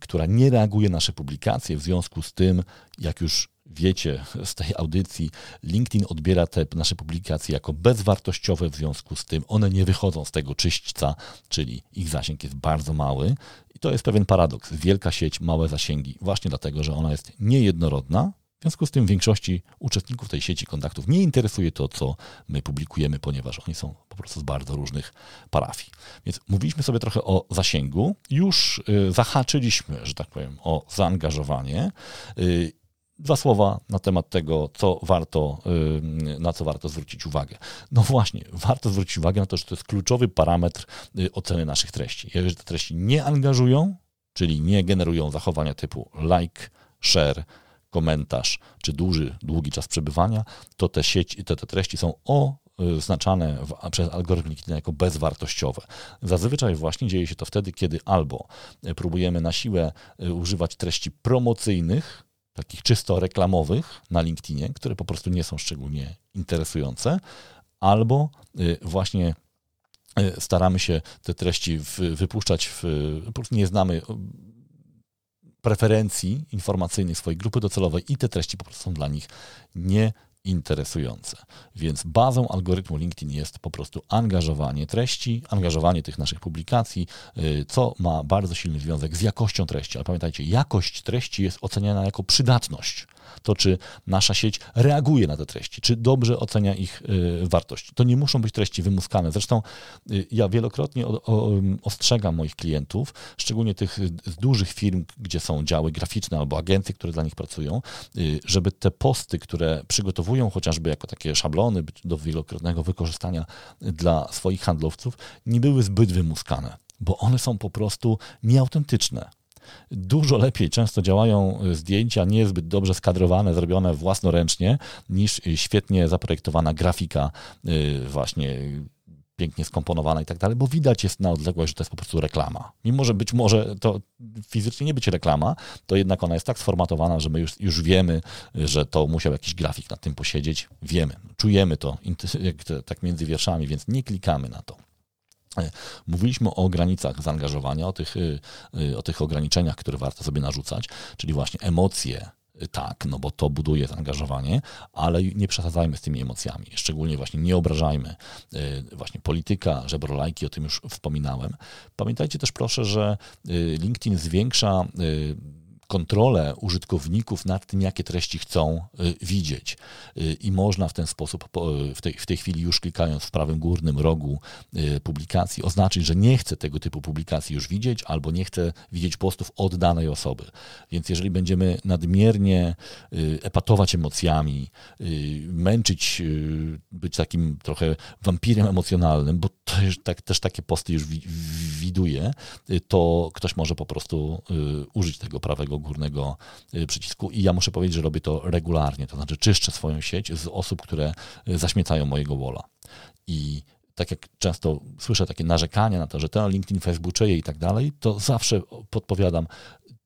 która nie reaguje na nasze publikacje. W związku z tym, jak już wiecie z tej audycji, LinkedIn odbiera te nasze publikacje jako bezwartościowe, w związku z tym one nie wychodzą z tego czyśćca, czyli ich zasięg jest bardzo mały. I to jest pewien paradoks. Wielka sieć, małe zasięgi, właśnie dlatego, że ona jest niejednorodna. W związku z tym większości uczestników tej sieci kontaktów nie interesuje to, co my publikujemy, ponieważ oni są po prostu z bardzo różnych parafii. Więc mówiliśmy sobie trochę o zasięgu, już y, zahaczyliśmy, że tak powiem, o zaangażowanie y, Dwa słowa na temat tego, co warto, na co warto zwrócić uwagę. No właśnie, warto zwrócić uwagę na to, że to jest kluczowy parametr y, oceny naszych treści. Jeżeli te treści nie angażują, czyli nie generują zachowania typu like, share, komentarz czy duży, długi czas przebywania, to te, sieci, te, te treści są oznaczane w, przez algorytm LinkedIn jako bezwartościowe. Zazwyczaj właśnie dzieje się to wtedy, kiedy albo próbujemy na siłę y, używać treści promocyjnych, takich czysto reklamowych na LinkedInie, które po prostu nie są szczególnie interesujące, albo y, właśnie y, staramy się te treści wypuszczać, w, po prostu nie znamy preferencji informacyjnych swojej grupy docelowej i te treści po prostu są dla nich nie interesujące. Więc bazą algorytmu LinkedIn jest po prostu angażowanie treści, angażowanie tych naszych publikacji, y, co ma bardzo silny związek z jakością treści. Ale pamiętajcie, jakość treści jest oceniana jako przydatność to czy nasza sieć reaguje na te treści, czy dobrze ocenia ich y, wartość. To nie muszą być treści wymuskane. Zresztą y, ja wielokrotnie ostrzegam moich klientów, szczególnie tych z dużych firm, gdzie są działy graficzne albo agencje, które dla nich pracują, y, żeby te posty, które przygotowują chociażby jako takie szablony do wielokrotnego wykorzystania dla swoich handlowców, nie były zbyt wymuskane, bo one są po prostu nieautentyczne dużo lepiej często działają zdjęcia niezbyt dobrze skadrowane, zrobione własnoręcznie, niż świetnie zaprojektowana grafika y, właśnie pięknie skomponowana i tak dalej, bo widać jest na odległość, że to jest po prostu reklama. Mimo, że być może to fizycznie nie być reklama, to jednak ona jest tak sformatowana, że my już, już wiemy, że to musiał jakiś grafik nad tym posiedzieć. Wiemy, czujemy to [LAUGHS] tak między wierszami, więc nie klikamy na to. Mówiliśmy o granicach zaangażowania, o tych, y, y, o tych ograniczeniach, które warto sobie narzucać, czyli właśnie emocje, y, tak, no bo to buduje zaangażowanie, ale nie przesadzajmy z tymi emocjami. Szczególnie właśnie nie obrażajmy właśnie polityka, żebrolajki, o tym już wspominałem. Pamiętajcie też proszę, że LinkedIn zwiększa kontrolę użytkowników nad tym, jakie treści chcą y, widzieć. Y, I można w ten sposób, w tej, w tej chwili już klikając w prawym górnym rogu y, publikacji, oznaczyć, że nie chcę tego typu publikacji już widzieć, albo nie chcę widzieć postów od danej osoby. Więc jeżeli będziemy nadmiernie epatować emocjami, męczyć, być takim trochę wampirem emocjonalnym, bo też, tak, też takie posty już widuję, to ktoś może po prostu użyć tego prawego górnego y, przycisku i ja muszę powiedzieć, że robię to regularnie, to znaczy czyszczę swoją sieć z osób, które y, zaśmiecają mojego wola. I tak jak często słyszę takie narzekania na to, że ten LinkedIn Facebookeje i tak dalej, to zawsze podpowiadam,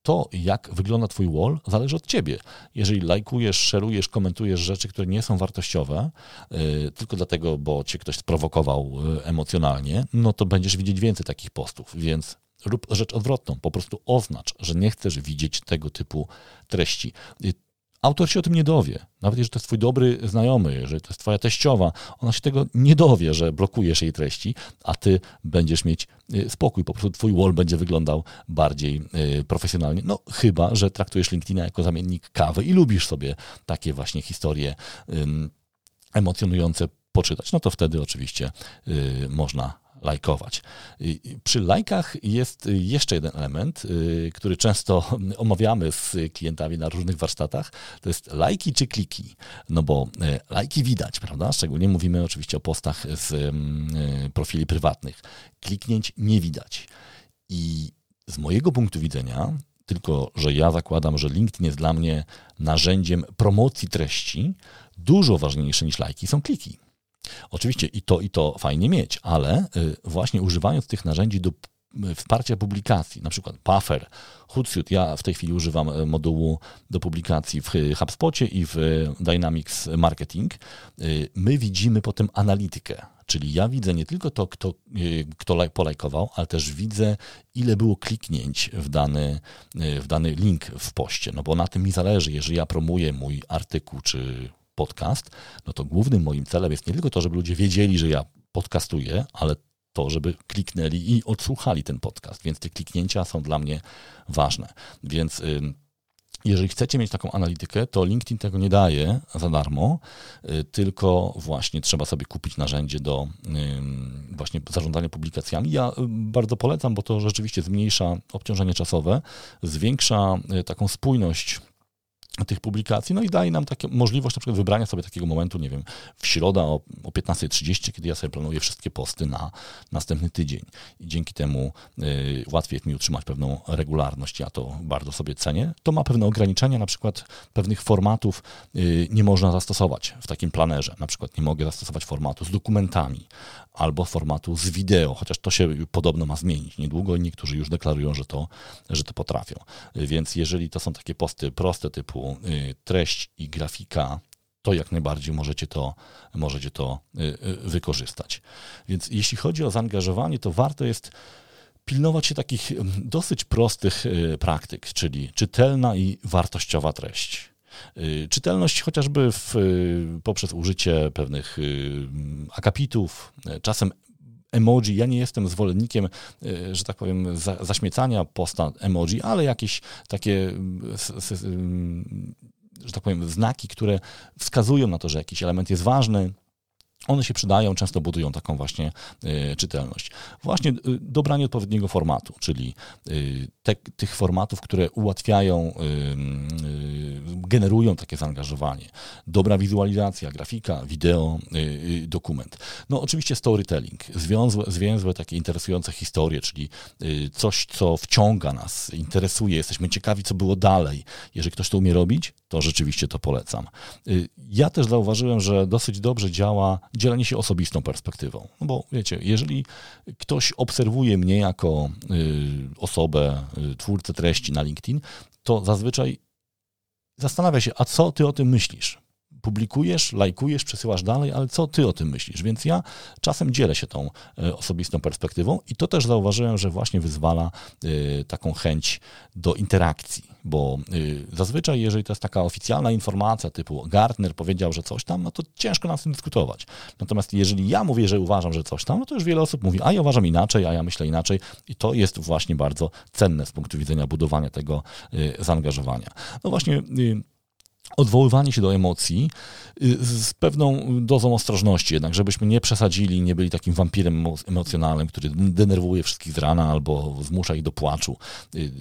to, jak wygląda Twój wall, zależy od Ciebie. Jeżeli lajkujesz, szerujesz, komentujesz rzeczy, które nie są wartościowe, yy, tylko dlatego, bo Cię ktoś sprowokował yy, emocjonalnie, no to będziesz widzieć więcej takich postów. Więc Rób rzecz odwrotną, po prostu oznacz, że nie chcesz widzieć tego typu treści. autor się o tym nie dowie. Nawet jeżeli to jest twój dobry znajomy, jeżeli to jest twoja teściowa, ona się tego nie dowie, że blokujesz jej treści, a ty będziesz mieć y, spokój. Po prostu twój wall będzie wyglądał bardziej y, profesjonalnie. No chyba, że traktujesz LinkedIna jako zamiennik kawy i lubisz sobie takie właśnie historie emocjonujące poczytać. No to wtedy oczywiście y, można lajkować. Przy lajkach jest jeszcze jeden element, y, który często [LAUGHS] omawiamy z klientami na różnych warsztatach. To jest lajki czy kliki. No bo y, lajki widać, prawda? Szczególnie mówimy oczywiście o postach z y, profili prywatnych. Kliknięć nie widać. I z mojego punktu widzenia, tylko że ja zakładam, że LinkedIn jest dla mnie narzędziem promocji treści, dużo ważniejsze niż lajki są kliki. Oczywiście i to, i to fajnie mieć, ale y, właśnie używając tych narzędzi do y, wsparcia publikacji, na przykład Puffer, Hootsuite, ja w tej chwili używam y, modułu do publikacji w HubSpocie i w Dynamics Marketing, my widzimy potem analitykę, czyli ja widzę nie tylko to, kto, kto polajkował, ale też widzę, ile było kliknięć w dany, w dany link w poście, no bo na tym mi zależy, jeżeli ja promuję mój artykuł czy podcast, no to głównym moim celem jest nie tylko to, żeby ludzie wiedzieli, że ja podcastuję, ale to, żeby kliknęli i odsłuchali ten podcast. Więc te kliknięcia są dla mnie ważne. Więc jeżeli chcecie mieć taką analitykę, to LinkedIn tego nie daje za darmo, y, tylko właśnie trzeba sobie kupić narzędzie do właśnie zarządzania publikacjami. Ja y, bardzo polecam, bo to rzeczywiście zmniejsza obciążenie czasowe, zwiększa y, taką spójność tych publikacji, no i daje nam takie, możliwość na przykład wybrania sobie takiego momentu, nie wiem, w środę o, o 15.30, kiedy ja sobie planuję wszystkie posty na następny tydzień. I dzięki temu y, łatwiej jest mi utrzymać pewną regularność, ja to bardzo sobie cenię. To ma pewne ograniczenia, na przykład pewnych formatów y, nie można zastosować w takim planerze. Na przykład nie mogę zastosować formatu z dokumentami albo formatu z wideo, chociaż to się podobno ma zmienić niedługo i niektórzy już deklarują, że to, że to potrafią. Y, więc jeżeli to są takie posty proste typu Y, treść i grafika, to jak najbardziej możecie to, możecie to y, y, wykorzystać. Więc jeśli chodzi o zaangażowanie, to warto jest pilnować się takich dosyć prostych praktyk, czyli czytelna i wartościowa treść. Czytelność chociażby w, poprzez użycie pewnych akapitów, czasem emoji. Ja nie jestem zwolennikiem, że tak powiem, zaśmiecania posta emoji, ale jakieś takie że tak powiem, znaki, które wskazują na to, że jakiś element jest ważny, one się przydają, często budują taką właśnie y, czytelność. Właśnie y, dobranie odpowiedniego formatu, czyli y, te, tych formatów, które ułatwiają, generują takie zaangażowanie. Dobra wizualizacja, grafika, wideo, dokument. No oczywiście storytelling, zwięzłe, zwięzłe takie interesujące historie, czyli coś, co wciąga nas, interesuje, jesteśmy ciekawi, co było dalej. Jeżeli ktoś to umie robić, to rzeczywiście to polecam. Ja też zauważyłem, że dosyć dobrze działa dzielenie się osobistą perspektywą. No bo wiecie, jeżeli ktoś obserwuje mnie jako y, osobę, y, twórcę treści na LinkedIn, to zazwyczaj zastanawia się, a co ty o tym myślisz? Publikujesz, lajkujesz, przesyłasz dalej, ale co ty o tym myślisz? Więc ja czasem dzielę się tą e, osobistą perspektywą i to też zauważyłem, że właśnie wyzwala e, taką chęć do interakcji, bo e, zazwyczaj, jeżeli to jest taka oficjalna informacja typu Gartner powiedział, że coś tam, no to ciężko nam z tym dyskutować. Natomiast jeżeli ja mówię, że uważam, że coś tam, no to już wiele osób mówi, a ja uważam inaczej, a ja myślę inaczej i to jest właśnie bardzo cenne z punktu widzenia budowania tego zaangażowania. No właśnie odwoływanie się do emocji y, z pewną dozą ostrożności, jednak żebyśmy nie przesadzili, nie byli takim wampirem emocjonalnym, który denerwuje wszystkich z rana albo zmusza ich do płaczu. Y,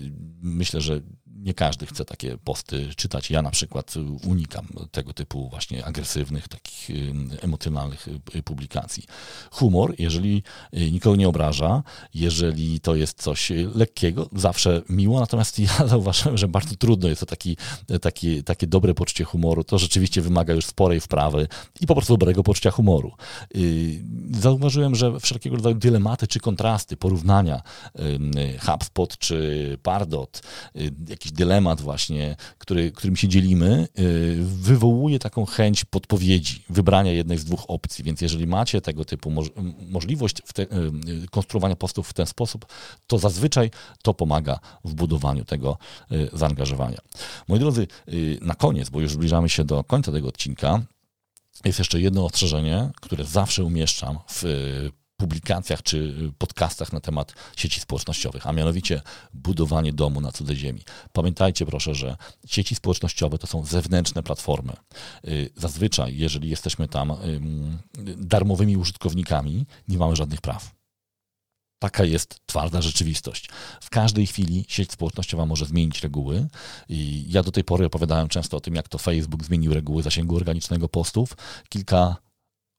myślę, że nie każdy chce takie posty czytać. Ja na przykład unikam tego typu właśnie agresywnych, takich y, emocjonalnych y, publikacji. Humor, jeżeli y, nikogo nie obraża, jeżeli to jest coś lekkiego, zawsze miło, natomiast ja [LAUGHS] zauważyłem, że bardzo trudno jest to taki, taki, takie dobre poczucie humoru. To rzeczywiście wymaga już sporej wprawy i po prostu dobrego poczucia humoru. Zauważyłem, że wszelkiego rodzaju dylematy czy kontrasty, porównania HubSpot czy Pardot, jakieś dylemat właśnie, który, którym się dzielimy, y, wywołuje taką chęć podpowiedzi, wybrania jednej z dwóch opcji. Więc jeżeli macie tego typu moż możliwość te, y, konstruowania postów w ten sposób, to zazwyczaj to pomaga w budowaniu tego zaangażowania. Moi drodzy, na koniec, bo już zbliżamy się do końca tego odcinka, jest jeszcze jedno ostrzeżenie, które zawsze umieszczam w publikacjach czy podcastach na temat sieci społecznościowych, a mianowicie budowanie domu na cudzej ziemi. Pamiętajcie proszę, że sieci społecznościowe to są zewnętrzne platformy. Y, zazwyczaj, jeżeli jesteśmy tam darmowymi użytkownikami, nie mamy żadnych praw. Taka jest twarda rzeczywistość. W każdej chwili sieć społecznościowa może zmienić reguły. I ja do tej pory opowiadałem często o tym, jak to Facebook zmienił reguły zasięgu organicznego postów. Kilka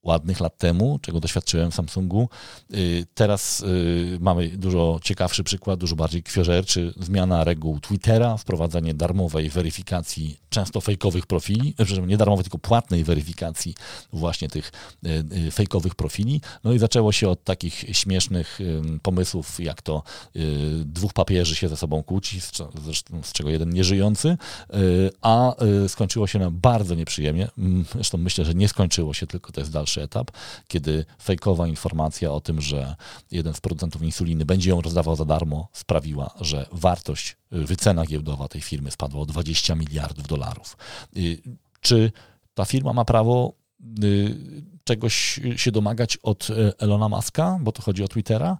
ładnych lat temu, czego doświadczyłem w Samsungu. Y, teraz y, mamy dużo ciekawszy przykład, dużo bardziej kwiożerczy. Zmiana reguł Twittera, wprowadzenie darmowej weryfikacji często fejkowych profili, nie darmowej, tylko płatnej weryfikacji właśnie tych y, fejkowych profili. No i zaczęło się od takich śmiesznych pomysłów, jak to dwóch papieży się ze sobą kłóci, z czego jeden nieżyjący, a skończyło się na bardzo nieprzyjemnie. Zresztą myślę, że nie skończyło się, tylko to jest dalszy dalszy etap, kiedy fejkowa informacja o tym, że jeden z producentów insuliny będzie ją rozdawał za darmo, sprawiła, że wartość, y, wycena giełdowa tej firmy spadła o 20 miliardów dolarów. Y, czy ta firma ma prawo y, czegoś się domagać od Elona Muska, bo to chodzi o Twittera?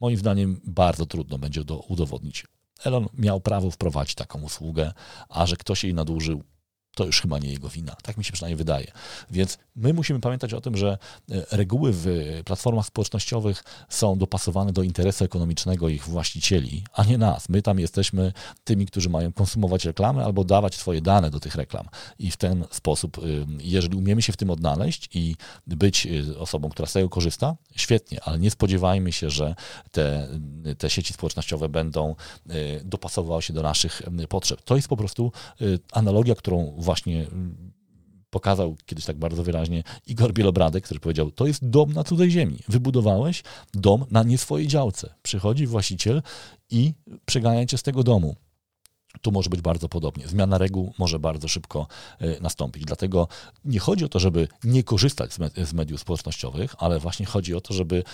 Moim zdaniem bardzo trudno będzie to udowodnić. Elon miał prawo wprowadzić taką usługę, a że ktoś jej nadużył, to już chyba nie jego wina. Tak mi się przynajmniej wydaje. Więc my musimy pamiętać o tym, że e, reguły w platformach społecznościowych są dopasowane do interesu ekonomicznego ich właścicieli, a nie nas. My tam jesteśmy tymi, którzy mają konsumować reklamy albo dawać swoje dane do tych reklam. I w ten sposób, y, jeżeli umiemy się w tym odnaleźć i być y, osobą, która z tego korzysta, świetnie, ale nie spodziewajmy się, że te, te sieci społecznościowe będą y, dopasowywały się do naszych potrzeb. To jest po prostu analogia, którą właśnie mm, pokazał kiedyś tak bardzo wyraźnie Igor Bielobradek, który powiedział, to jest dom na cudzej ziemi. Wybudowałeś dom na nie swojej działce. Przychodzi właściciel i przegania cię z tego domu tu może być bardzo podobnie. Zmiana reguł może bardzo szybko e, nastąpić. Dlatego nie chodzi o to, żeby nie korzystać z mediów społecznościowych, ale właśnie chodzi o to, żeby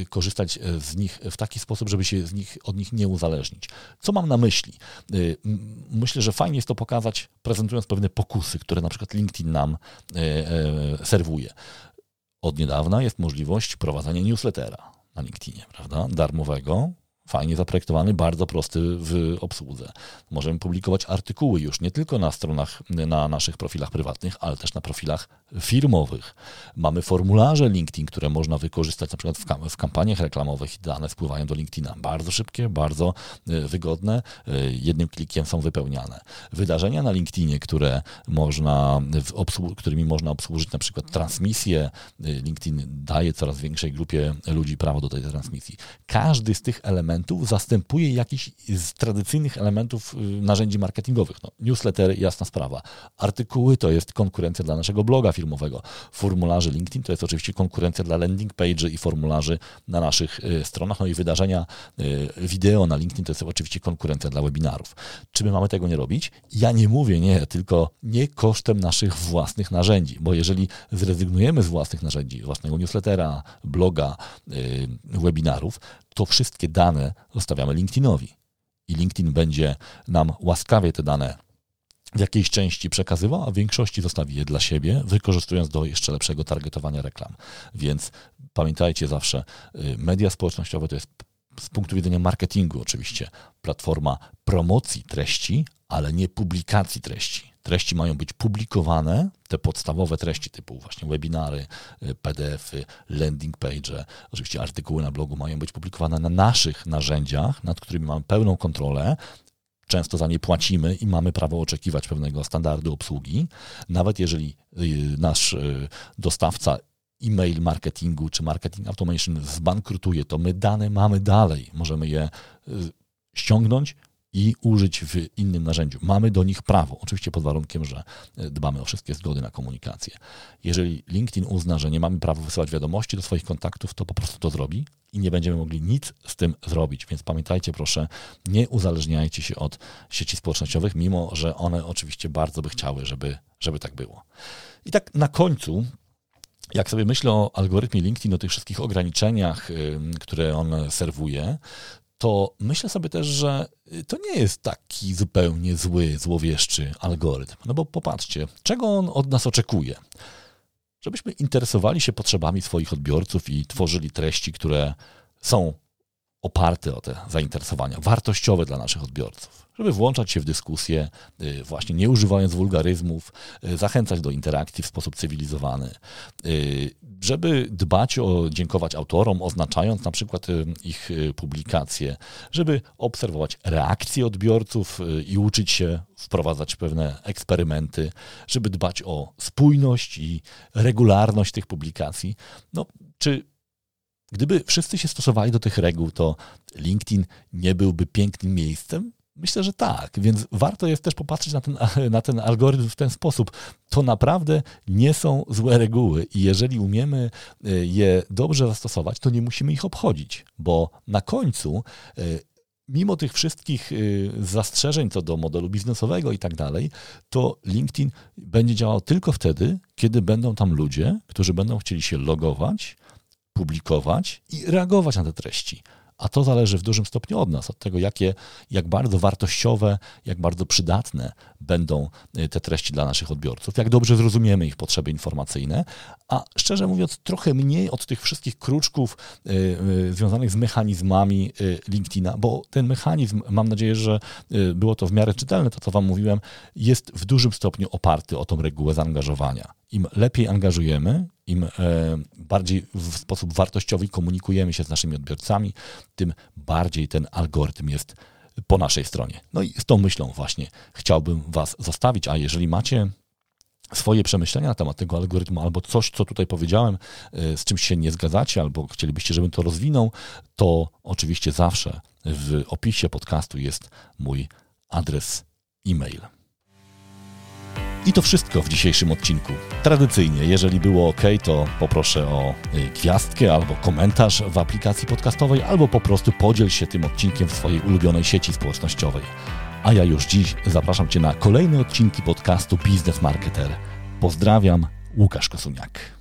e, korzystać z nich w taki sposób, żeby się z nich, od nich nie uzależnić. Co mam na myśli? E, myślę, że fajnie jest to pokazać, prezentując pewne pokusy, które na przykład LinkedIn nam serwuje. Od niedawna jest możliwość prowadzenia newslettera na LinkedInie, prawda? Darmowego, fajnie zaprojektowany, bardzo prosty w obsłudze. Możemy publikować artykuły już nie tylko na stronach, na naszych profilach prywatnych, ale też na profilach firmowych. Mamy formularze LinkedIn, które można wykorzystać na przykład w, kam w kampaniach reklamowych i dane spływają do LinkedIna. Bardzo szybkie, bardzo e, wygodne, e, jednym klikiem są wypełniane. Wydarzenia na LinkedInie, które można, którymi można obsłużyć na przykład transmisję, e, LinkedIn daje coraz większej grupie ludzi prawo do tej transmisji. Każdy z tych elementów elementów zastępuje jakiś z tradycyjnych elementów y, narzędzi marketingowych. No, newslettery, jasna sprawa. Artykuły to jest konkurencja dla naszego bloga firmowego. Formularze LinkedIn to jest oczywiście konkurencja dla landing page i formularzy na naszych y, stronach. No i wydarzenia y, wideo na LinkedIn to jest oczywiście konkurencja dla webinarów. Czy my mamy tego nie robić? Ja nie mówię nie, tylko nie kosztem naszych własnych narzędzi, bo jeżeli zrezygnujemy z własnych narzędzi, własnego newslettera, bloga, webinarów, to wszystkie dane zostawiamy LinkedInowi. I LinkedIn będzie nam łaskawie te dane w jakiejś części przekazywał, a w większości zostawi je dla siebie, wykorzystując do jeszcze lepszego targetowania reklam. Więc pamiętajcie zawsze, y, media społecznościowe to jest z punktu widzenia marketingu oczywiście platforma promocji treści, ale nie publikacji treści treści mają być publikowane, te podstawowe treści typu właśnie webinary, y, PDFy, landing page, oczywiście artykuły na blogu mają być publikowane na naszych narzędziach, nad którymi mamy pełną kontrolę, często za nie płacimy i mamy prawo oczekiwać pewnego standardu obsługi. Nawet jeżeli y, nasz y, dostawca e-mail marketingu czy marketing automation zbankrutuje, to my dane mamy dalej. Możemy je ściągnąć i użyć w innym narzędziu. Mamy do nich prawo, oczywiście pod warunkiem, że e, dbamy o wszystkie zgody na komunikację. Jeżeli LinkedIn uzna, że nie mamy prawa wysyłać wiadomości do swoich kontaktów, to po prostu to zrobi i nie będziemy mogli nic z tym zrobić. Więc pamiętajcie proszę, nie uzależniajcie się od sieci społecznościowych, mimo że one oczywiście bardzo by chciały, żeby, żeby tak było. I tak na końcu jak sobie myślę o algorytmie LinkedIn, o tych wszystkich ograniczeniach, które on serwuje, to myślę sobie też, że to nie jest taki zupełnie zły, złowieszczy algorytm. No bo popatrzcie, czego on od nas oczekuje? Żebyśmy interesowali się potrzebami swoich odbiorców i tworzyli treści, które są oparte o te zainteresowania, wartościowe dla naszych odbiorców, żeby włączać się w dyskusję, y, właśnie nie używając wulgaryzmów, y, zachęcać do interakcji w sposób cywilizowany, y, żeby dbać o, dziękować autorom, oznaczając na przykład ich publikacje, żeby obserwować reakcje odbiorców i uczyć się wprowadzać pewne eksperymenty, żeby dbać o spójność i regularność tych publikacji. No, czy Gdyby wszyscy się stosowali do tych reguł, to LinkedIn nie byłby pięknym miejscem? Myślę, że tak, więc warto jest też popatrzeć na ten, [LAUGHS] na ten algorytm w ten sposób. To naprawdę nie są złe reguły i jeżeli umiemy e, je dobrze zastosować, to nie musimy ich obchodzić, bo na końcu e, mimo tych wszystkich e, zastrzeżeń co do modelu biznesowego i tak dalej, to LinkedIn będzie działał tylko wtedy, kiedy będą tam ludzie, którzy będą chcieli się logować, publikować i reagować na te treści. A to zależy w dużym stopniu od nas, od tego, jakie, jak bardzo wartościowe, jak bardzo przydatne będą y, te treści dla naszych odbiorców, jak dobrze zrozumiemy ich potrzeby informacyjne, a szczerze mówiąc, trochę mniej od tych wszystkich kruczków y, y, związanych z mechanizmami LinkedIna, bo ten mechanizm, mam nadzieję, że było to w miarę czytelne, to co Wam mówiłem, jest w dużym stopniu oparty o tą regułę zaangażowania. Im lepiej angażujemy, im e, bardziej w sposób wartościowy komunikujemy się z naszymi odbiorcami, tym bardziej ten algorytm jest po naszej stronie. No i z tą myślą właśnie chciałbym Was zostawić, a jeżeli macie swoje przemyślenia na temat tego algorytmu, albo coś, co tutaj powiedziałem, e, z czymś się nie zgadzacie, albo chcielibyście, żebym to rozwinął, to oczywiście zawsze w opisie podcastu jest mój adres e-mail. I to wszystko w dzisiejszym odcinku. Tradycyjnie, jeżeli było ok, to poproszę o y, gwiazdkę albo komentarz w aplikacji podcastowej, albo po prostu podziel się tym odcinkiem w swojej ulubionej sieci społecznościowej. A ja już dziś zapraszam Cię na kolejne odcinki podcastu Biznes Marketer. Pozdrawiam, Łukasz Kosuniak.